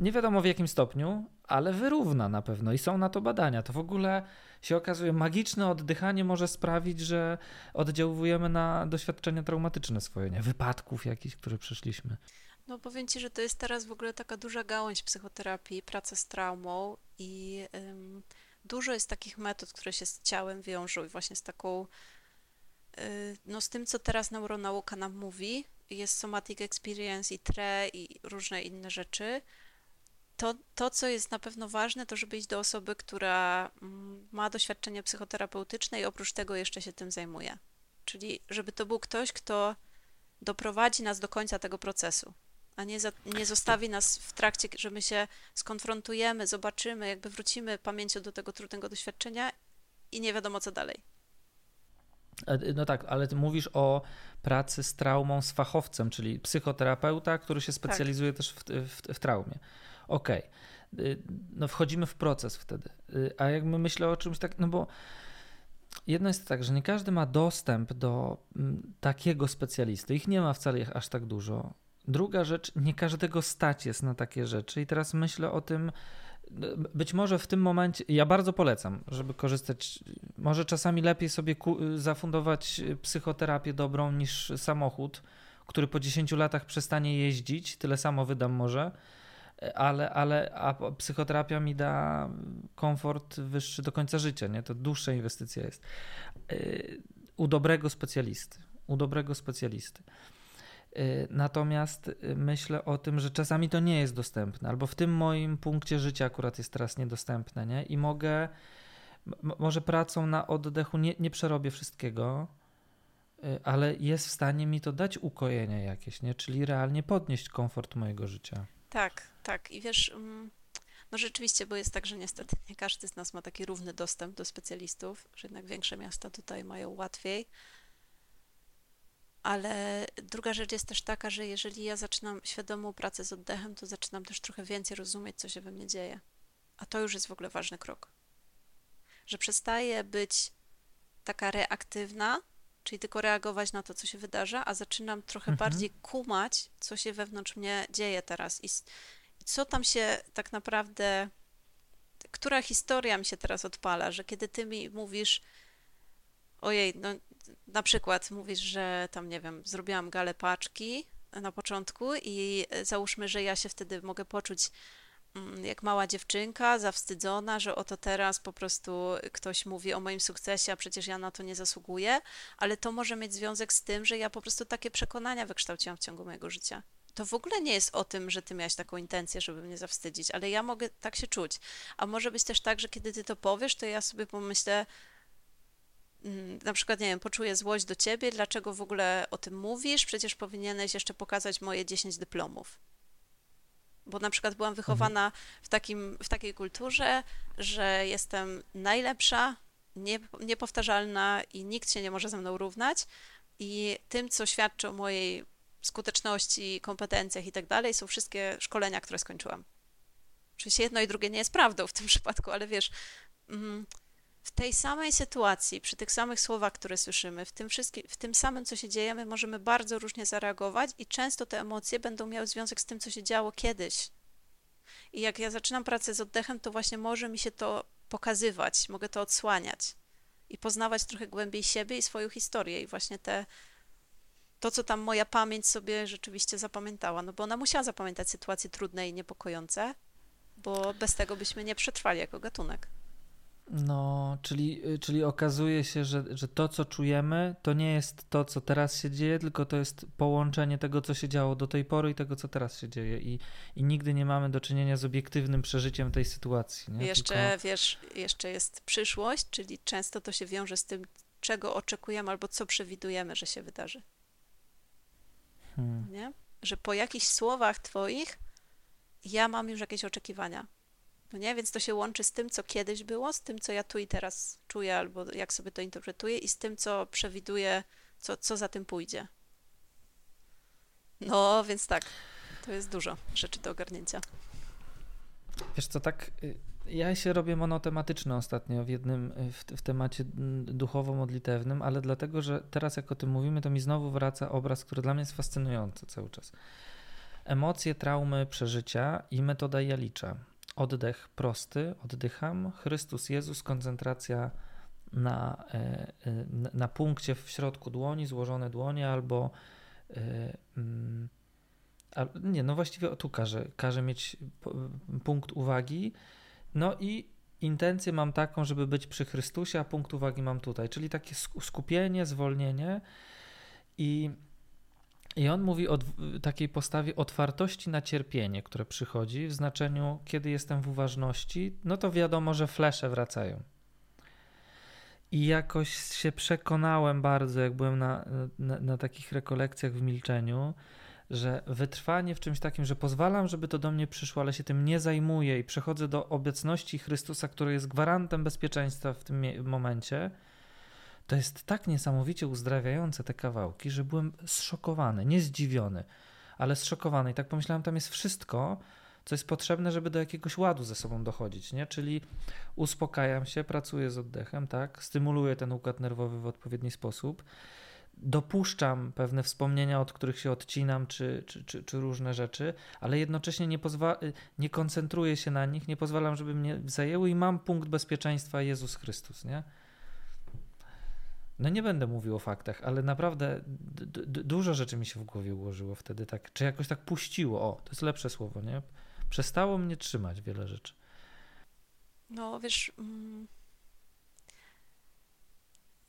nie wiadomo w jakim stopniu, ale wyrówna na pewno i są na to badania. To w ogóle się okazuje, magiczne oddychanie może sprawić, że oddziałujemy na doświadczenia traumatyczne swoje, nie? wypadków jakichś, które przeszliśmy. No powiem Ci, że to jest teraz w ogóle taka duża gałąź psychoterapii, praca z traumą i ym, dużo jest takich metod, które się z ciałem wiążą i właśnie z taką, y, no z tym, co teraz neuronauka nam mówi, jest somatic experience i TRE i różne inne rzeczy. To, to, co jest na pewno ważne, to żeby iść do osoby, która mm, ma doświadczenie psychoterapeutyczne i oprócz tego jeszcze się tym zajmuje. Czyli żeby to był ktoś, kto doprowadzi nas do końca tego procesu a nie, za, nie zostawi nas w trakcie, że my się skonfrontujemy, zobaczymy, jakby wrócimy pamięcią do tego trudnego doświadczenia i nie wiadomo co dalej. E, no tak, ale ty mówisz o pracy z traumą z fachowcem, czyli psychoterapeuta, który się specjalizuje tak. też w, w, w traumie. Okej, okay. no wchodzimy w proces wtedy. A jak my myślę o czymś tak, no bo jedno jest tak, że nie każdy ma dostęp do takiego specjalisty. Ich nie ma wcale aż tak dużo. Druga rzecz, nie każdego stać jest na takie rzeczy i teraz myślę o tym, być może w tym momencie, ja bardzo polecam, żeby korzystać, może czasami lepiej sobie zafundować psychoterapię dobrą niż samochód, który po 10 latach przestanie jeździć, tyle samo wydam może, ale, ale a psychoterapia mi da komfort wyższy do końca życia, nie? To dłuższa inwestycja jest. Y, u dobrego specjalisty, u dobrego specjalisty. Y, natomiast y, myślę o tym, że czasami to nie jest dostępne, albo w tym moim punkcie życia akurat jest teraz niedostępne, nie? I mogę, może pracą na oddechu nie, nie przerobię wszystkiego, y, ale jest w stanie mi to dać ukojenie jakieś, nie? Czyli realnie podnieść komfort mojego życia. Tak, tak. I wiesz, mm, no rzeczywiście, bo jest tak, że niestety nie każdy z nas ma taki równy dostęp do specjalistów, że jednak większe miasta tutaj mają łatwiej. Ale druga rzecz jest też taka, że jeżeli ja zaczynam świadomą pracę z oddechem, to zaczynam też trochę więcej rozumieć, co się we mnie dzieje. A to już jest w ogóle ważny krok. Że przestaję być taka reaktywna, czyli tylko reagować na to, co się wydarza, a zaczynam trochę mhm. bardziej kumać, co się wewnątrz mnie dzieje teraz i, i co tam się tak naprawdę, która historia mi się teraz odpala, że kiedy ty mi mówisz, ojej, no na przykład mówisz, że tam, nie wiem, zrobiłam galę paczki na początku i załóżmy, że ja się wtedy mogę poczuć mm, jak mała dziewczynka, zawstydzona, że oto teraz po prostu ktoś mówi o moim sukcesie, a przecież ja na to nie zasługuję, ale to może mieć związek z tym, że ja po prostu takie przekonania wykształciłam w ciągu mojego życia. To w ogóle nie jest o tym, że ty miałeś taką intencję, żeby mnie zawstydzić, ale ja mogę tak się czuć. A może być też tak, że kiedy ty to powiesz, to ja sobie pomyślę, na przykład, nie wiem, poczuję złość do ciebie, dlaczego w ogóle o tym mówisz? Przecież powinieneś jeszcze pokazać moje 10 dyplomów. Bo na przykład byłam wychowana w, takim, w takiej kulturze, że jestem najlepsza, nie, niepowtarzalna i nikt się nie może ze mną równać. I tym, co świadczy o mojej skuteczności, kompetencjach i tak dalej, są wszystkie szkolenia, które skończyłam. Oczywiście jedno i drugie nie jest prawdą w tym przypadku, ale wiesz, mm, w tej samej sytuacji, przy tych samych słowach, które słyszymy, w tym, wszystkim, w tym samym, co się dzieje, my możemy bardzo różnie zareagować i często te emocje będą miały związek z tym, co się działo kiedyś. I jak ja zaczynam pracę z oddechem, to właśnie może mi się to pokazywać, mogę to odsłaniać i poznawać trochę głębiej siebie i swoją historię i właśnie te to, co tam moja pamięć sobie rzeczywiście zapamiętała, no bo ona musiała zapamiętać sytuacje trudne i niepokojące, bo bez tego byśmy nie przetrwali jako gatunek. No, czyli, y, czyli okazuje się, że, że to, co czujemy, to nie jest to, co teraz się dzieje, tylko to jest połączenie tego, co się działo do tej pory i tego, co teraz się dzieje. I, i nigdy nie mamy do czynienia z obiektywnym przeżyciem tej sytuacji. Nie? Jeszcze, tylko... wiesz, jeszcze jest przyszłość, czyli często to się wiąże z tym, czego oczekujemy albo co przewidujemy, że się wydarzy. Hmm. Nie? Że po jakichś słowach twoich ja mam już jakieś oczekiwania. No nie? Więc to się łączy z tym, co kiedyś było, z tym, co ja tu i teraz czuję, albo jak sobie to interpretuję, i z tym, co przewiduję, co, co za tym pójdzie. No, więc tak, to jest dużo rzeczy do ogarnięcia. Wiesz co, tak, y, ja się robię monotematyczny ostatnio w jednym, w, w temacie duchowo-modlitewnym, ale dlatego, że teraz jak o tym mówimy, to mi znowu wraca obraz, który dla mnie jest fascynujący cały czas. Emocje, traumy, przeżycia i metoda Jalicza. Oddech prosty, oddycham. Chrystus Jezus, koncentracja na, e, e, na punkcie w środku dłoni, złożone dłonie albo e, mm, nie, no właściwie tu każe, każe mieć punkt uwagi. No i intencję mam taką, żeby być przy Chrystusie, a punkt uwagi mam tutaj, czyli takie skupienie, zwolnienie i i on mówi o takiej postawie otwartości na cierpienie, które przychodzi w znaczeniu, kiedy jestem w uważności, no to wiadomo, że flesze wracają. I jakoś się przekonałem bardzo, jak byłem na, na, na takich rekolekcjach w milczeniu, że wytrwanie w czymś takim, że pozwalam, żeby to do mnie przyszło, ale się tym nie zajmuję i przechodzę do obecności Chrystusa, który jest gwarantem bezpieczeństwa w tym momencie, to jest tak niesamowicie uzdrawiające te kawałki, że byłem zszokowany, nie zdziwiony, ale zszokowany. I tak pomyślałem, tam jest wszystko, co jest potrzebne, żeby do jakiegoś ładu ze sobą dochodzić, nie? Czyli uspokajam się, pracuję z oddechem, tak? Stymuluję ten układ nerwowy w odpowiedni sposób. Dopuszczam pewne wspomnienia, od których się odcinam, czy, czy, czy, czy różne rzeczy, ale jednocześnie nie, pozwa- nie koncentruję się na nich, nie pozwalam, żeby mnie zajęły i mam punkt bezpieczeństwa Jezus Chrystus, nie? No nie będę mówił o faktach, ale naprawdę dużo rzeczy mi się w głowie ułożyło wtedy tak, czy jakoś tak puściło, o, to jest lepsze słowo, nie? Przestało mnie trzymać wiele rzeczy. No, wiesz, mm,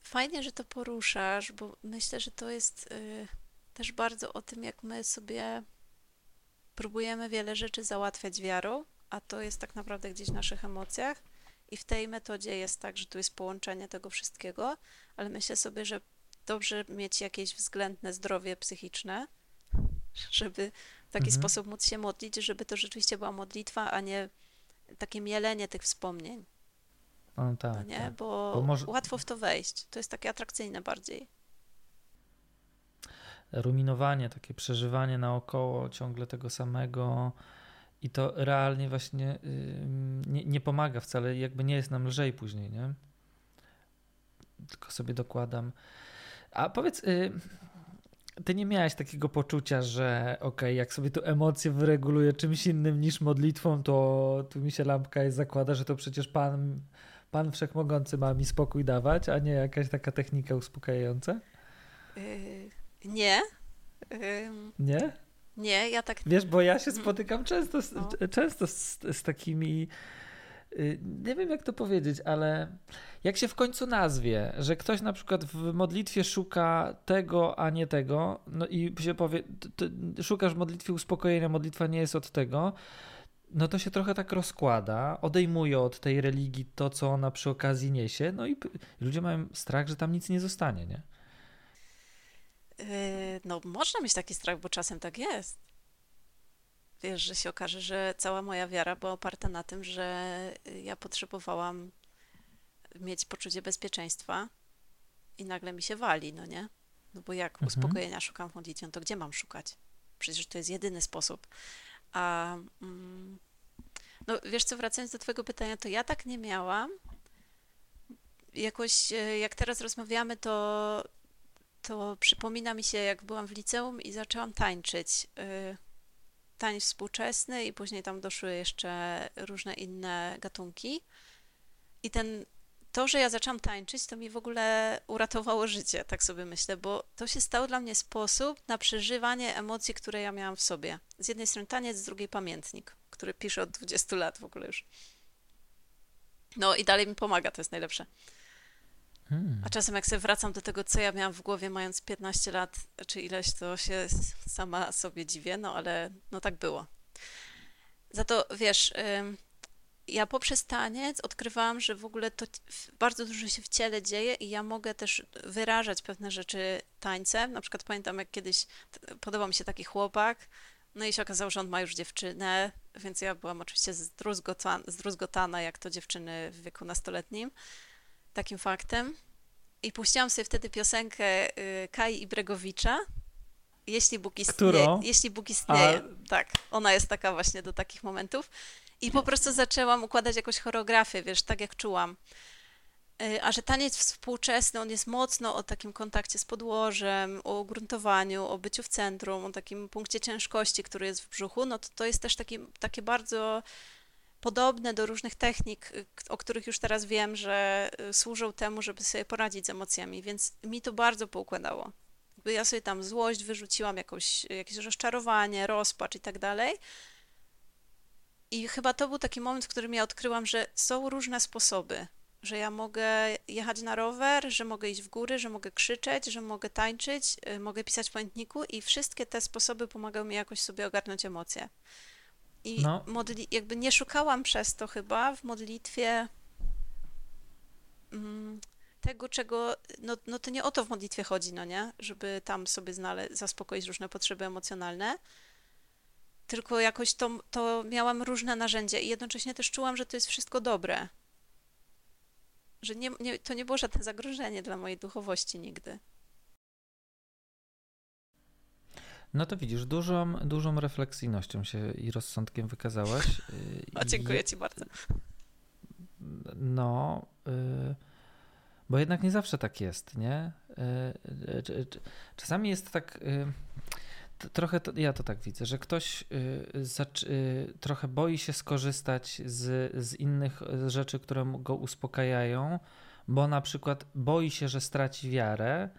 fajnie, że to poruszasz, bo myślę, że to jest y, też bardzo o tym, jak my sobie próbujemy wiele rzeczy załatwiać wiarą, a to jest tak naprawdę gdzieś w naszych emocjach. I w tej metodzie jest tak, że tu jest połączenie tego wszystkiego, ale myślę sobie, że dobrze mieć jakieś względne zdrowie psychiczne, żeby w taki mhm. sposób móc się modlić, żeby to rzeczywiście była modlitwa, a nie takie mielenie tych wspomnień. No tak, no nie? Tak. Bo, Bo może... łatwo w to wejść. To jest takie atrakcyjne bardziej. Ruminowanie, takie przeżywanie naokoło ciągle tego samego i to realnie właśnie nie, nie, pomaga wcale, jakby nie jest nam lżej później, nie? Tylko sobie dokładam. A powiedz, y, ty nie miałeś takiego poczucia, że okej, okay, jak sobie tu emocje wyreguluję czymś innym niż modlitwą, to tu mi się lampka jest zakłada, że to przecież Pan, Pan Wszechmogący ma mi spokój dawać, a nie jakaś taka technika uspokajająca? Yy, nie. Yy, nie? Nie, ja tak. Wiesz, bo ja się mm. spotykam często z, no. często z, z takimi. Y, nie wiem, jak to powiedzieć, ale jak się w końcu nazwie, że ktoś na przykład w modlitwie szuka tego, a nie tego, no i się powie, ty, szukasz w modlitwie uspokojenia, modlitwa nie jest od tego, no to się trochę tak rozkłada, odejmuje od tej religii to, co ona przy okazji niesie, no i ludzie mają strach, że tam nic nie zostanie, nie? Yy, no, można mieć taki strach, bo czasem tak jest. Wiesz, że się okaże, że cała moja wiara była oparta na tym, że ja potrzebowałam mieć poczucie bezpieczeństwa i nagle mi się wali, no nie? No bo jak mhm. uspokojenia szukam w modlitwie, to gdzie mam szukać? Przecież to jest jedyny sposób. A mm, no wiesz co, wracając do twojego pytania, to ja tak nie miałam. Jakoś e, jak teraz rozmawiamy, to, to przypomina mi się, jak byłam w liceum i zaczęłam tańczyć. E, tańc współczesny i później tam doszły jeszcze różne inne gatunki. I ten to, że ja zaczęłam tańczyć, to mi w ogóle uratowało życie, tak sobie myślę, bo to się stało dla mnie sposób na przeżywanie emocji, które ja miałam w sobie. Z jednej strony taniec, z drugiej pamiętnik, który piszę od 20 lat w ogóle już. No i dalej mi pomaga, to jest najlepsze. Hmm. A czasem jak sobie wracam do tego, co ja miałam w głowie mając 15 lat, czy ileś, to się sama sobie dziwię, no ale no tak było. Za to, wiesz... Ja poprzez taniec odkrywałam, że w ogóle to bardzo dużo się w ciele dzieje i ja mogę też wyrażać pewne rzeczy tańcem. Na przykład pamiętam, jak kiedyś podobał mi się taki chłopak, no i się okazało, że on ma już dziewczynę, więc ja byłam oczywiście zdruzgotana, zdruzgotana jak to dziewczyny w wieku nastoletnim, takim faktem. I puściłam sobie wtedy piosenkę y, Kai Ibregowicza, jeśli Bóg istnieje. Którą? Jeśli Bóg istnieje. A... Tak, ona jest taka właśnie do takich momentów. I po prostu zaczęłam układać jakąś choreografię, wiesz, tak jak czułam. Y, a że taniec współczesny, on jest mocno o takim kontakcie z podłożem, o gruntowaniu, o byciu w centrum, o takim punkcie ciężkości, który jest w brzuchu, no to to jest też taki, takie bardzo podobne do różnych technik, y, o których już teraz wiem, że y, służą temu, żeby sobie poradzić z emocjami, więc mi to bardzo poukładało. Ja sobie tam złość wyrzuciłam, jakąś, jakieś rozczarowanie, rozpacz i tak dalej, i chyba to był taki moment, w którym ja odkryłam, że są różne sposoby, że ja mogę jechać na rower, że mogę iść w góry, że mogę krzyczeć, że mogę tańczyć, y, mogę pisać w pamiętniku i wszystkie te sposoby pomagają mi jakoś sobie ogarnąć emocje. I no. modli- jakby nie szukałam przez to chyba w modlitwie mm, tego, czego, no, no to nie o to w modlitwie chodzi, no nie? Żeby tam sobie znale- zaspokoić różne potrzeby emocjonalne, tylko jakoś to, to miałam różne narzędzia i jednocześnie też czułam, że to jest wszystko dobre. Że nie, nie, to nie było żadne zagrożenie dla mojej duchowości nigdy. No to widzisz, dużą, dużą refleksyjnością się i rozsądkiem wykazałaś. A dziękuję Ci bardzo. No, y, bo jednak nie zawsze tak jest, nie? Y, y, czasami jest tak trochę to, ja to tak widzę, że ktoś y, y, trochę boi się skorzystać z, z innych rzeczy, które go uspokajają, bo na przykład boi się, że straci wiarę.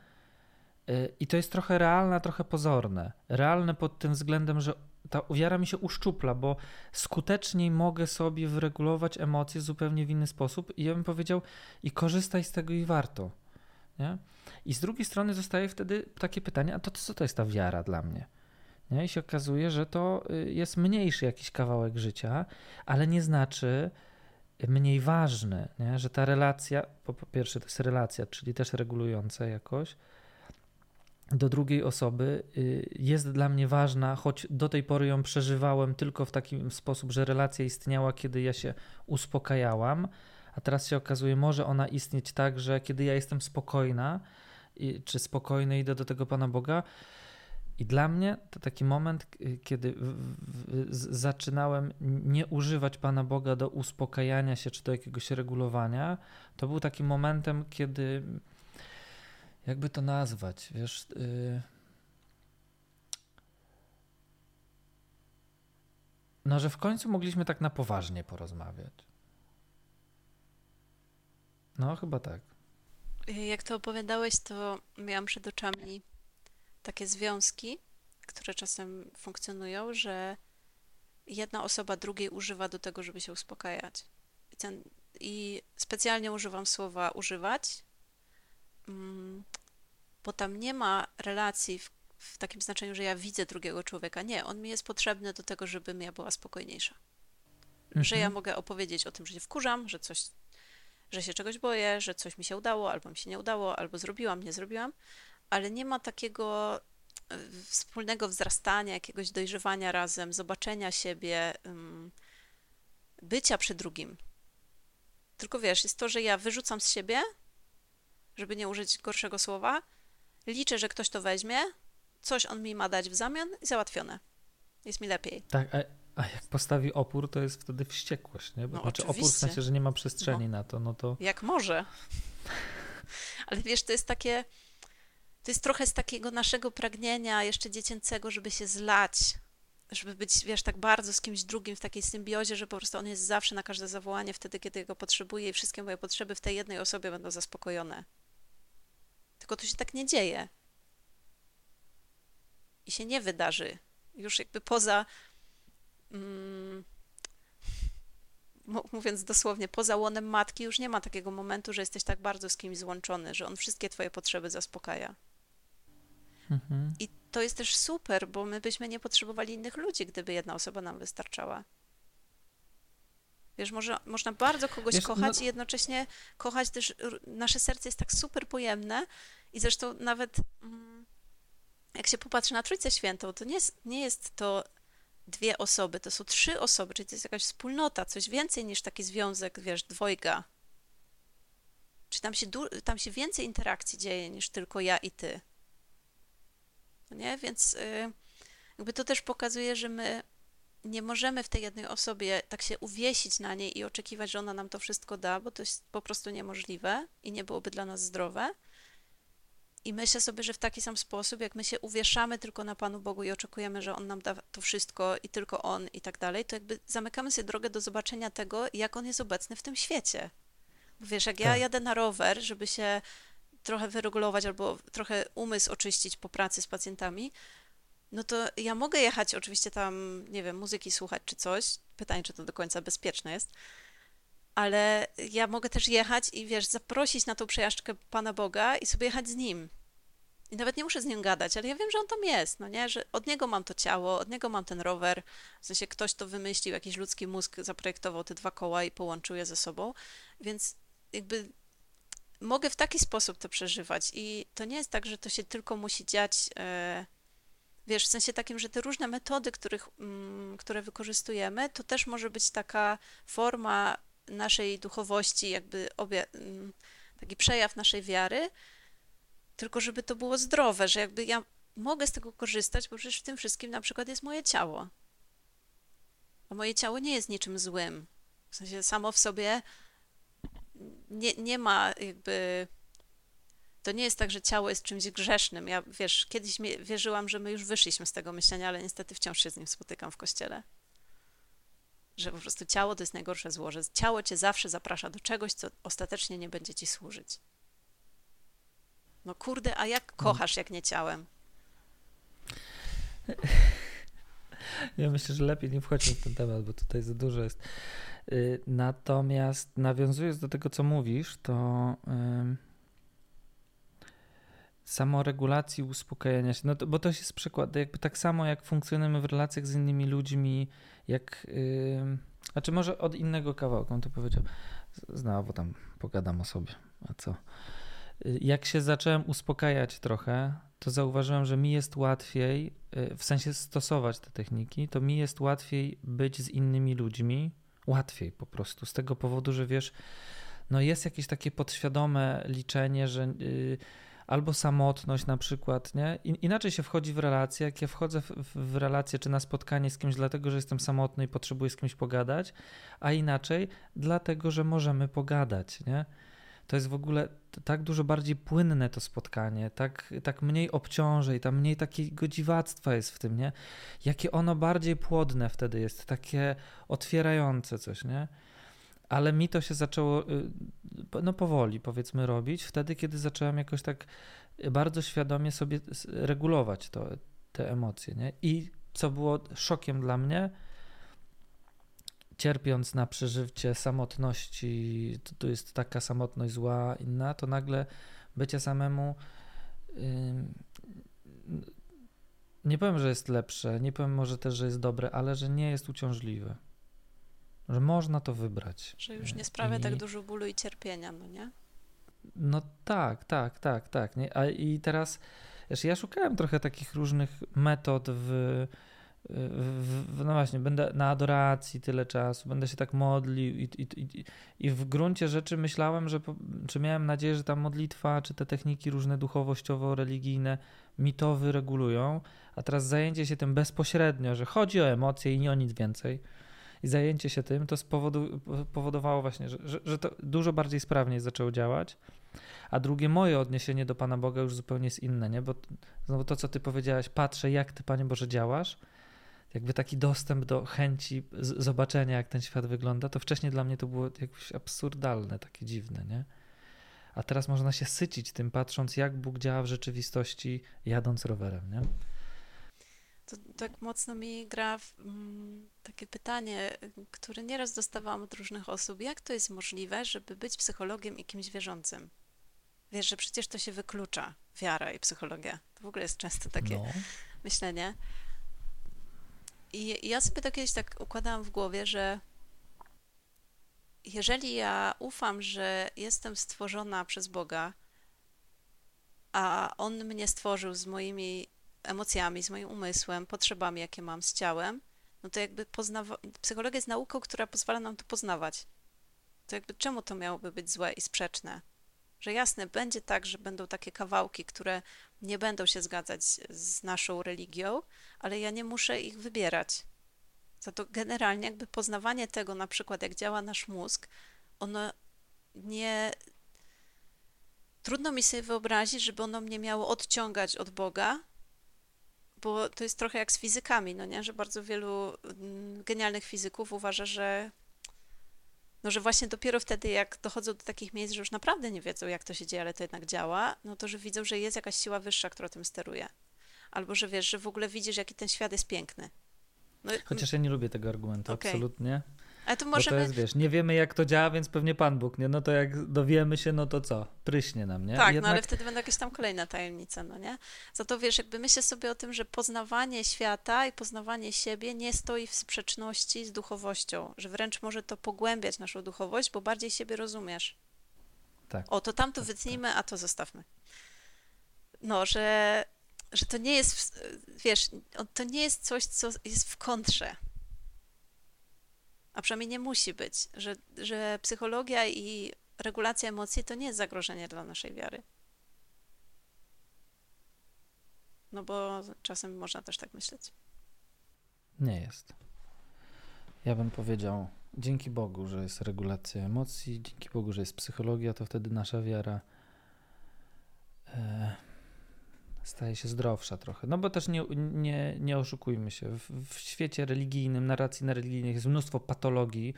Y, I to jest trochę realne, trochę pozorne. Realne pod tym względem, że ta wiara mi się uszczupla, bo skuteczniej mogę sobie wyregulować emocje zupełnie w inny sposób. I ja bym powiedział, i korzystaj z tego i warto. Nie? I z drugiej strony zostaje wtedy takie pytanie, a to co to jest ta wiara dla mnie? Nie? I się okazuje, że to y, jest mniejszy jakiś kawałek życia, ale nie znaczy mniej ważny, nie? że ta relacja, po, po pierwsze to jest relacja, czyli też regulująca jakoś, do drugiej osoby y, jest dla mnie ważna, choć do tej pory ją przeżywałem tylko w taki sposób, że relacja istniała, kiedy ja się uspokajałam, a teraz się okazuje, może ona istnieć tak, że kiedy ja jestem spokojna, czy spokojny idę do tego Pana Boga. I dla mnie to taki moment, kiedy zaczynałem nie używać Pana Boga do uspokajania się czy do jakiegoś regulowania, to był takim momentem, kiedy jakby to nazwać, wiesz. Yy, no, że w końcu mogliśmy tak na poważnie porozmawiać. No, chyba tak. Jak to opowiadałeś, to miałam przed oczami takie związki, które czasem funkcjonują, że jedna osoba drugiej używa do tego, żeby się uspokajać. I, ten, i specjalnie używam słowa używać, bo tam nie ma relacji w, w takim znaczeniu, że ja widzę drugiego człowieka. Nie, on mi jest potrzebny do tego, żebym ja była spokojniejsza. mhm. że ja Mhm. mogę opowiedzieć o tym, że się wkurzam, że coś, że się czegoś boję, że coś mi się udało, albo mi się nie udało, albo zrobiłam, nie zrobiłam, ale nie ma takiego e, wspólnego wzrastania, jakiegoś dojrzewania razem, zobaczenia siebie, ym, bycia przy drugim. Tylko wiesz, jest to, że ja wyrzucam z siebie, żeby nie użyć gorszego słowa, liczę, że ktoś to weźmie, coś on mi ma dać w zamian i załatwione. Jest mi lepiej. Tak, a, a jak postawi opór, to jest wtedy wściekłość, nie? Bo No, znaczy opór w oczywiście. sensie, że nie ma przestrzeni na to, no to Jak może. Ale wiesz, to jest takie. To jest trochę z takiego naszego pragnienia jeszcze dziecięcego, żeby się zlać, żeby być, wiesz, tak bardzo z kimś drugim w takiej symbiozie, że po prostu on jest zawsze na każde zawołanie wtedy, kiedy go potrzebuję i wszystkie moje potrzeby w tej jednej osobie będą zaspokojone. Tylko to się tak nie dzieje. I się nie wydarzy. Już jakby poza. Mm, mówiąc dosłownie, poza łonem matki już nie ma takiego momentu, że jesteś tak bardzo z kimś złączony, że on wszystkie twoje potrzeby zaspokaja. mhm. I to jest też super, bo my byśmy nie potrzebowali innych ludzi, gdyby jedna osoba nam wystarczała. Wiesz, może, można bardzo kogoś Wiesz, kochać no- i jednocześnie kochać też, nasze serce jest tak super pojemne i zresztą nawet mm, jak się popatrzy na Trójcę Świętą, to nie jest, nie jest to dwie osoby, to są trzy osoby, czyli to jest jakaś wspólnota, coś więcej niż taki związek, wiesz, dwojga. Czy tam się, tam się więcej interakcji dzieje niż tylko ja i ty. Nie? Więc y, jakby to też pokazuje, że my nie możemy w tej jednej osobie tak się uwiesić na niej i oczekiwać, że ona nam to wszystko da, bo to jest po prostu niemożliwe i nie byłoby dla nas zdrowe. I myślę sobie, że w taki sam sposób, jak my się uwieszamy tylko na Panu Bogu i oczekujemy, że On nam da to wszystko i tylko On i tak dalej, to jakby zamykamy sobie drogę do zobaczenia tego, jak On jest obecny w tym świecie. Bo wiesz, jak ja Tak. jadę na rower, żeby się trochę wyregulować albo trochę umysł oczyścić po pracy z pacjentami, no to ja mogę jechać oczywiście tam, nie wiem, muzyki słuchać czy coś. Pytanie, czy to do końca bezpieczne jest. Ale ja mogę też jechać i wiesz, zaprosić na tą przejażdżkę Pana Boga i sobie jechać z Nim. I nawet nie muszę z Nim gadać, ale ja wiem, że On tam jest, no nie? Że od Niego mam to ciało, od Niego mam ten rower. W sensie ktoś to wymyślił, jakiś ludzki mózg zaprojektował te dwa koła i połączył je ze sobą. Więc jakby mogę w taki sposób to przeżywać. I to nie jest tak, że to się tylko musi dziać, e, wiesz, w sensie takim, że te różne metody, których, mm, które wykorzystujemy, to też może być taka forma naszej duchowości, jakby mm, taki przejaw naszej wiary, tylko żeby to było zdrowe, że jakby ja mogę z tego korzystać, bo przecież w tym wszystkim na przykład jest moje ciało. A moje ciało nie jest niczym złym. W sensie samo w sobie nie, nie ma jakby. To nie jest tak, że ciało jest czymś grzesznym. Ja wiesz, kiedyś wierzyłam, że my już wyszliśmy z tego myślenia, ale niestety wciąż się z nim spotykam w kościele. Że po prostu ciało to jest najgorsze zło, że ciało cię zawsze zaprasza do czegoś, co ostatecznie nie będzie ci służyć. No kurde, a jak kochasz, jak nie ciałem? Ja myślę, że lepiej nie wchodźmy w ten temat, bo tutaj za dużo jest. Y, Natomiast nawiązując do tego, co mówisz, to ym, samoregulacji, uspokajania się, no to, bo to jest przykład, jakby tak samo jak funkcjonujemy w relacjach z innymi ludźmi, jak, ym, znaczy może od innego kawałka, on to powiedział, znowu tam pogadam o sobie, a co? Y, Jak się zacząłem uspokajać trochę, to zauważyłem, że mi jest łatwiej, y, w sensie stosować te techniki, to mi jest łatwiej być z innymi ludźmi, łatwiej po prostu, z tego powodu, że wiesz, no jest jakieś takie podświadome liczenie, że y, albo samotność na przykład, nie? In, inaczej się wchodzi w relacje, jak ja wchodzę w, w, relację czy na spotkanie z kimś dlatego, że jestem samotny i potrzebuję z kimś pogadać, a inaczej dlatego, że możemy pogadać, nie? To jest w ogóle tak dużo bardziej płynne to spotkanie, tak, tak mniej obciążej, tam mniej takiego dziwactwa jest w tym, nie? Jakie ono bardziej płodne wtedy jest, takie otwierające coś, nie? Ale mi to się zaczęło, y, no powoli powiedzmy robić, wtedy kiedy zacząłem jakoś tak bardzo świadomie sobie regulować to, te emocje, nie? I co było szokiem dla mnie, cierpiąc na przeżycie samotności, to, to jest taka samotność zła, inna, to nagle bycie samemu ym, nie powiem, że jest lepsze, nie powiem może też, że jest dobre, ale że nie jest uciążliwe. Że można to wybrać. Że już nie sprawia I- tak dużo bólu i cierpienia, no nie? No tak, tak, tak, tak. Nie? A i teraz, wiesz, ja szukałem trochę takich różnych metod w, w, no właśnie, będę na adoracji tyle czasu, będę się tak modlił i, i, i, i w gruncie rzeczy myślałem, że, po- czy miałem nadzieję, że ta modlitwa, czy te techniki różne duchowościowo-religijne mi to wyregulują, a teraz zajęcie się tym bezpośrednio, że chodzi o emocje i nie o nic więcej, i zajęcie się tym, to spowodu, powodowało właśnie, że, że, że to dużo bardziej sprawnie zaczęło działać. A drugie moje odniesienie do Pana Boga już zupełnie jest inne, nie? Bo znowu to, co ty powiedziałaś, patrzę, jak ty, Panie Boże, działasz, jakby taki dostęp do chęci zobaczenia, jak ten świat wygląda, to wcześniej dla mnie to było jakieś absurdalne, takie dziwne, nie? A teraz można się sycić tym, patrząc, jak Bóg działa w rzeczywistości, jadąc rowerem, nie? To tak mocno mi gra w, mm, takie pytanie, które nieraz dostawałam od różnych osób. Jak to jest możliwe, żeby być psychologiem i kimś wierzącym? Wiesz, że przecież to się wyklucza, wiara i psychologia. To w ogóle jest często takie No. myślenie. I i ja sobie to kiedyś tak układałam w głowie, że jeżeli ja ufam, że jestem stworzona przez Boga, a On mnie stworzył z moimi emocjami, z moim umysłem, potrzebami, jakie mam z ciałem, no to jakby poznawa... psychologia jest nauką, która pozwala nam to poznawać. To jakby czemu to miałoby być złe i sprzeczne? Że jasne, będzie tak, że będą takie kawałki, które nie będą się zgadzać z naszą religią, ale ja nie muszę ich wybierać. Za to generalnie jakby poznawanie tego, na przykład jak działa nasz mózg, ono nie... Trudno mi sobie wyobrazić, żeby ono mnie miało odciągać od Boga, bo to jest trochę jak z fizykami, no nie? Że bardzo wielu mm, genialnych fizyków uważa, że no, że właśnie dopiero wtedy, jak dochodzą do takich miejsc, że już naprawdę nie wiedzą, jak to się dzieje, ale to jednak działa, no to, że widzą, że jest jakaś siła wyższa, która tym steruje. Albo, że wiesz, że w ogóle widzisz, jaki ten świat jest piękny. No, Chociaż ja nie lubię tego argumentu, Okej. absolutnie. Ale to Bo to możemy... jest, wiesz, nie wiemy jak to działa, więc pewnie Pan Bóg, nie? No to jak dowiemy się, no to co? Pryśnie nam, nie? Tak, Jednak... no ale wtedy będą jakieś tam kolejne tajemnice, no nie? Za to wiesz, jakby myślę sobie o tym, że poznawanie świata i poznawanie siebie nie stoi w sprzeczności z duchowością, że wręcz może to pogłębiać naszą duchowość, bo bardziej siebie rozumiesz. Tak. O, to tamto Tak, wytnijmy, a to zostawmy. No, że, że to nie jest, wiesz, to nie jest coś, co jest w kontrze. A przynajmniej nie musi być, że, że psychologia i regulacja emocji to nie jest zagrożenie dla naszej wiary. No bo czasem można też tak myśleć. Nie jest. Ja bym powiedział, dzięki Bogu, że jest regulacja emocji, dzięki Bogu, że jest psychologia, to wtedy nasza wiara e, staje się zdrowsza trochę. No bo też nie, nie, nie oszukujmy się. W, w świecie religijnym, narracji na religijnych jest mnóstwo patologii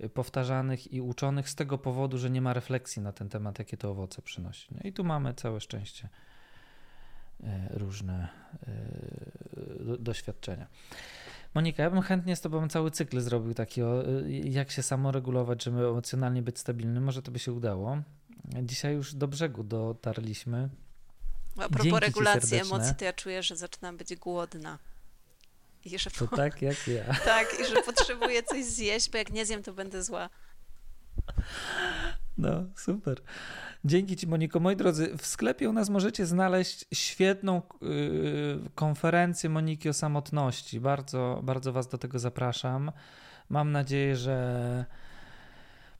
y, powtarzanych i uczonych z tego powodu, że nie ma refleksji na ten temat, jakie to owoce przynosi. No i tu mamy całe szczęście e, różne do, doświadczenia. Monika, ja bym chętnie z Tobą cały cykl zrobił taki, o, y, jak się samoregulować, żeby emocjonalnie być stabilnym. Może to by się udało. Dzisiaj już do brzegu dotarliśmy. A Dzięki propos ci regulacji emocji, to ja czuję, że zaczynam być głodna. I że, To tak jak ja. tak, i że potrzebuję coś zjeść, bo jak nie zjem, to będę zła. No, super. Dzięki Ci, Moniko. Moi drodzy, w sklepie u nas możecie znaleźć świetną yy, konferencję Moniki o samotności. Bardzo, bardzo Was do tego zapraszam. Mam nadzieję, że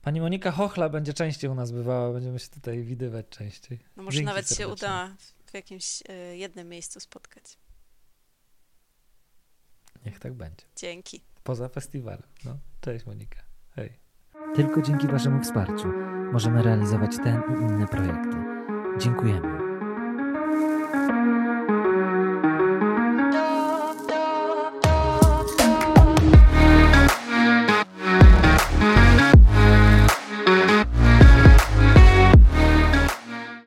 Pani Monika Chochla będzie częściej u nas bywała. Będziemy się tutaj widywać częściej. No może Dzięki nawet się serdecznie. uda w jakimś e, jednym miejscu spotkać. Niech tak będzie. Dzięki. Poza festiwalem. No. Cześć Monika. Hej. Tylko dzięki Waszemu wsparciu możemy realizować ten i inne projekty. Dziękujemy.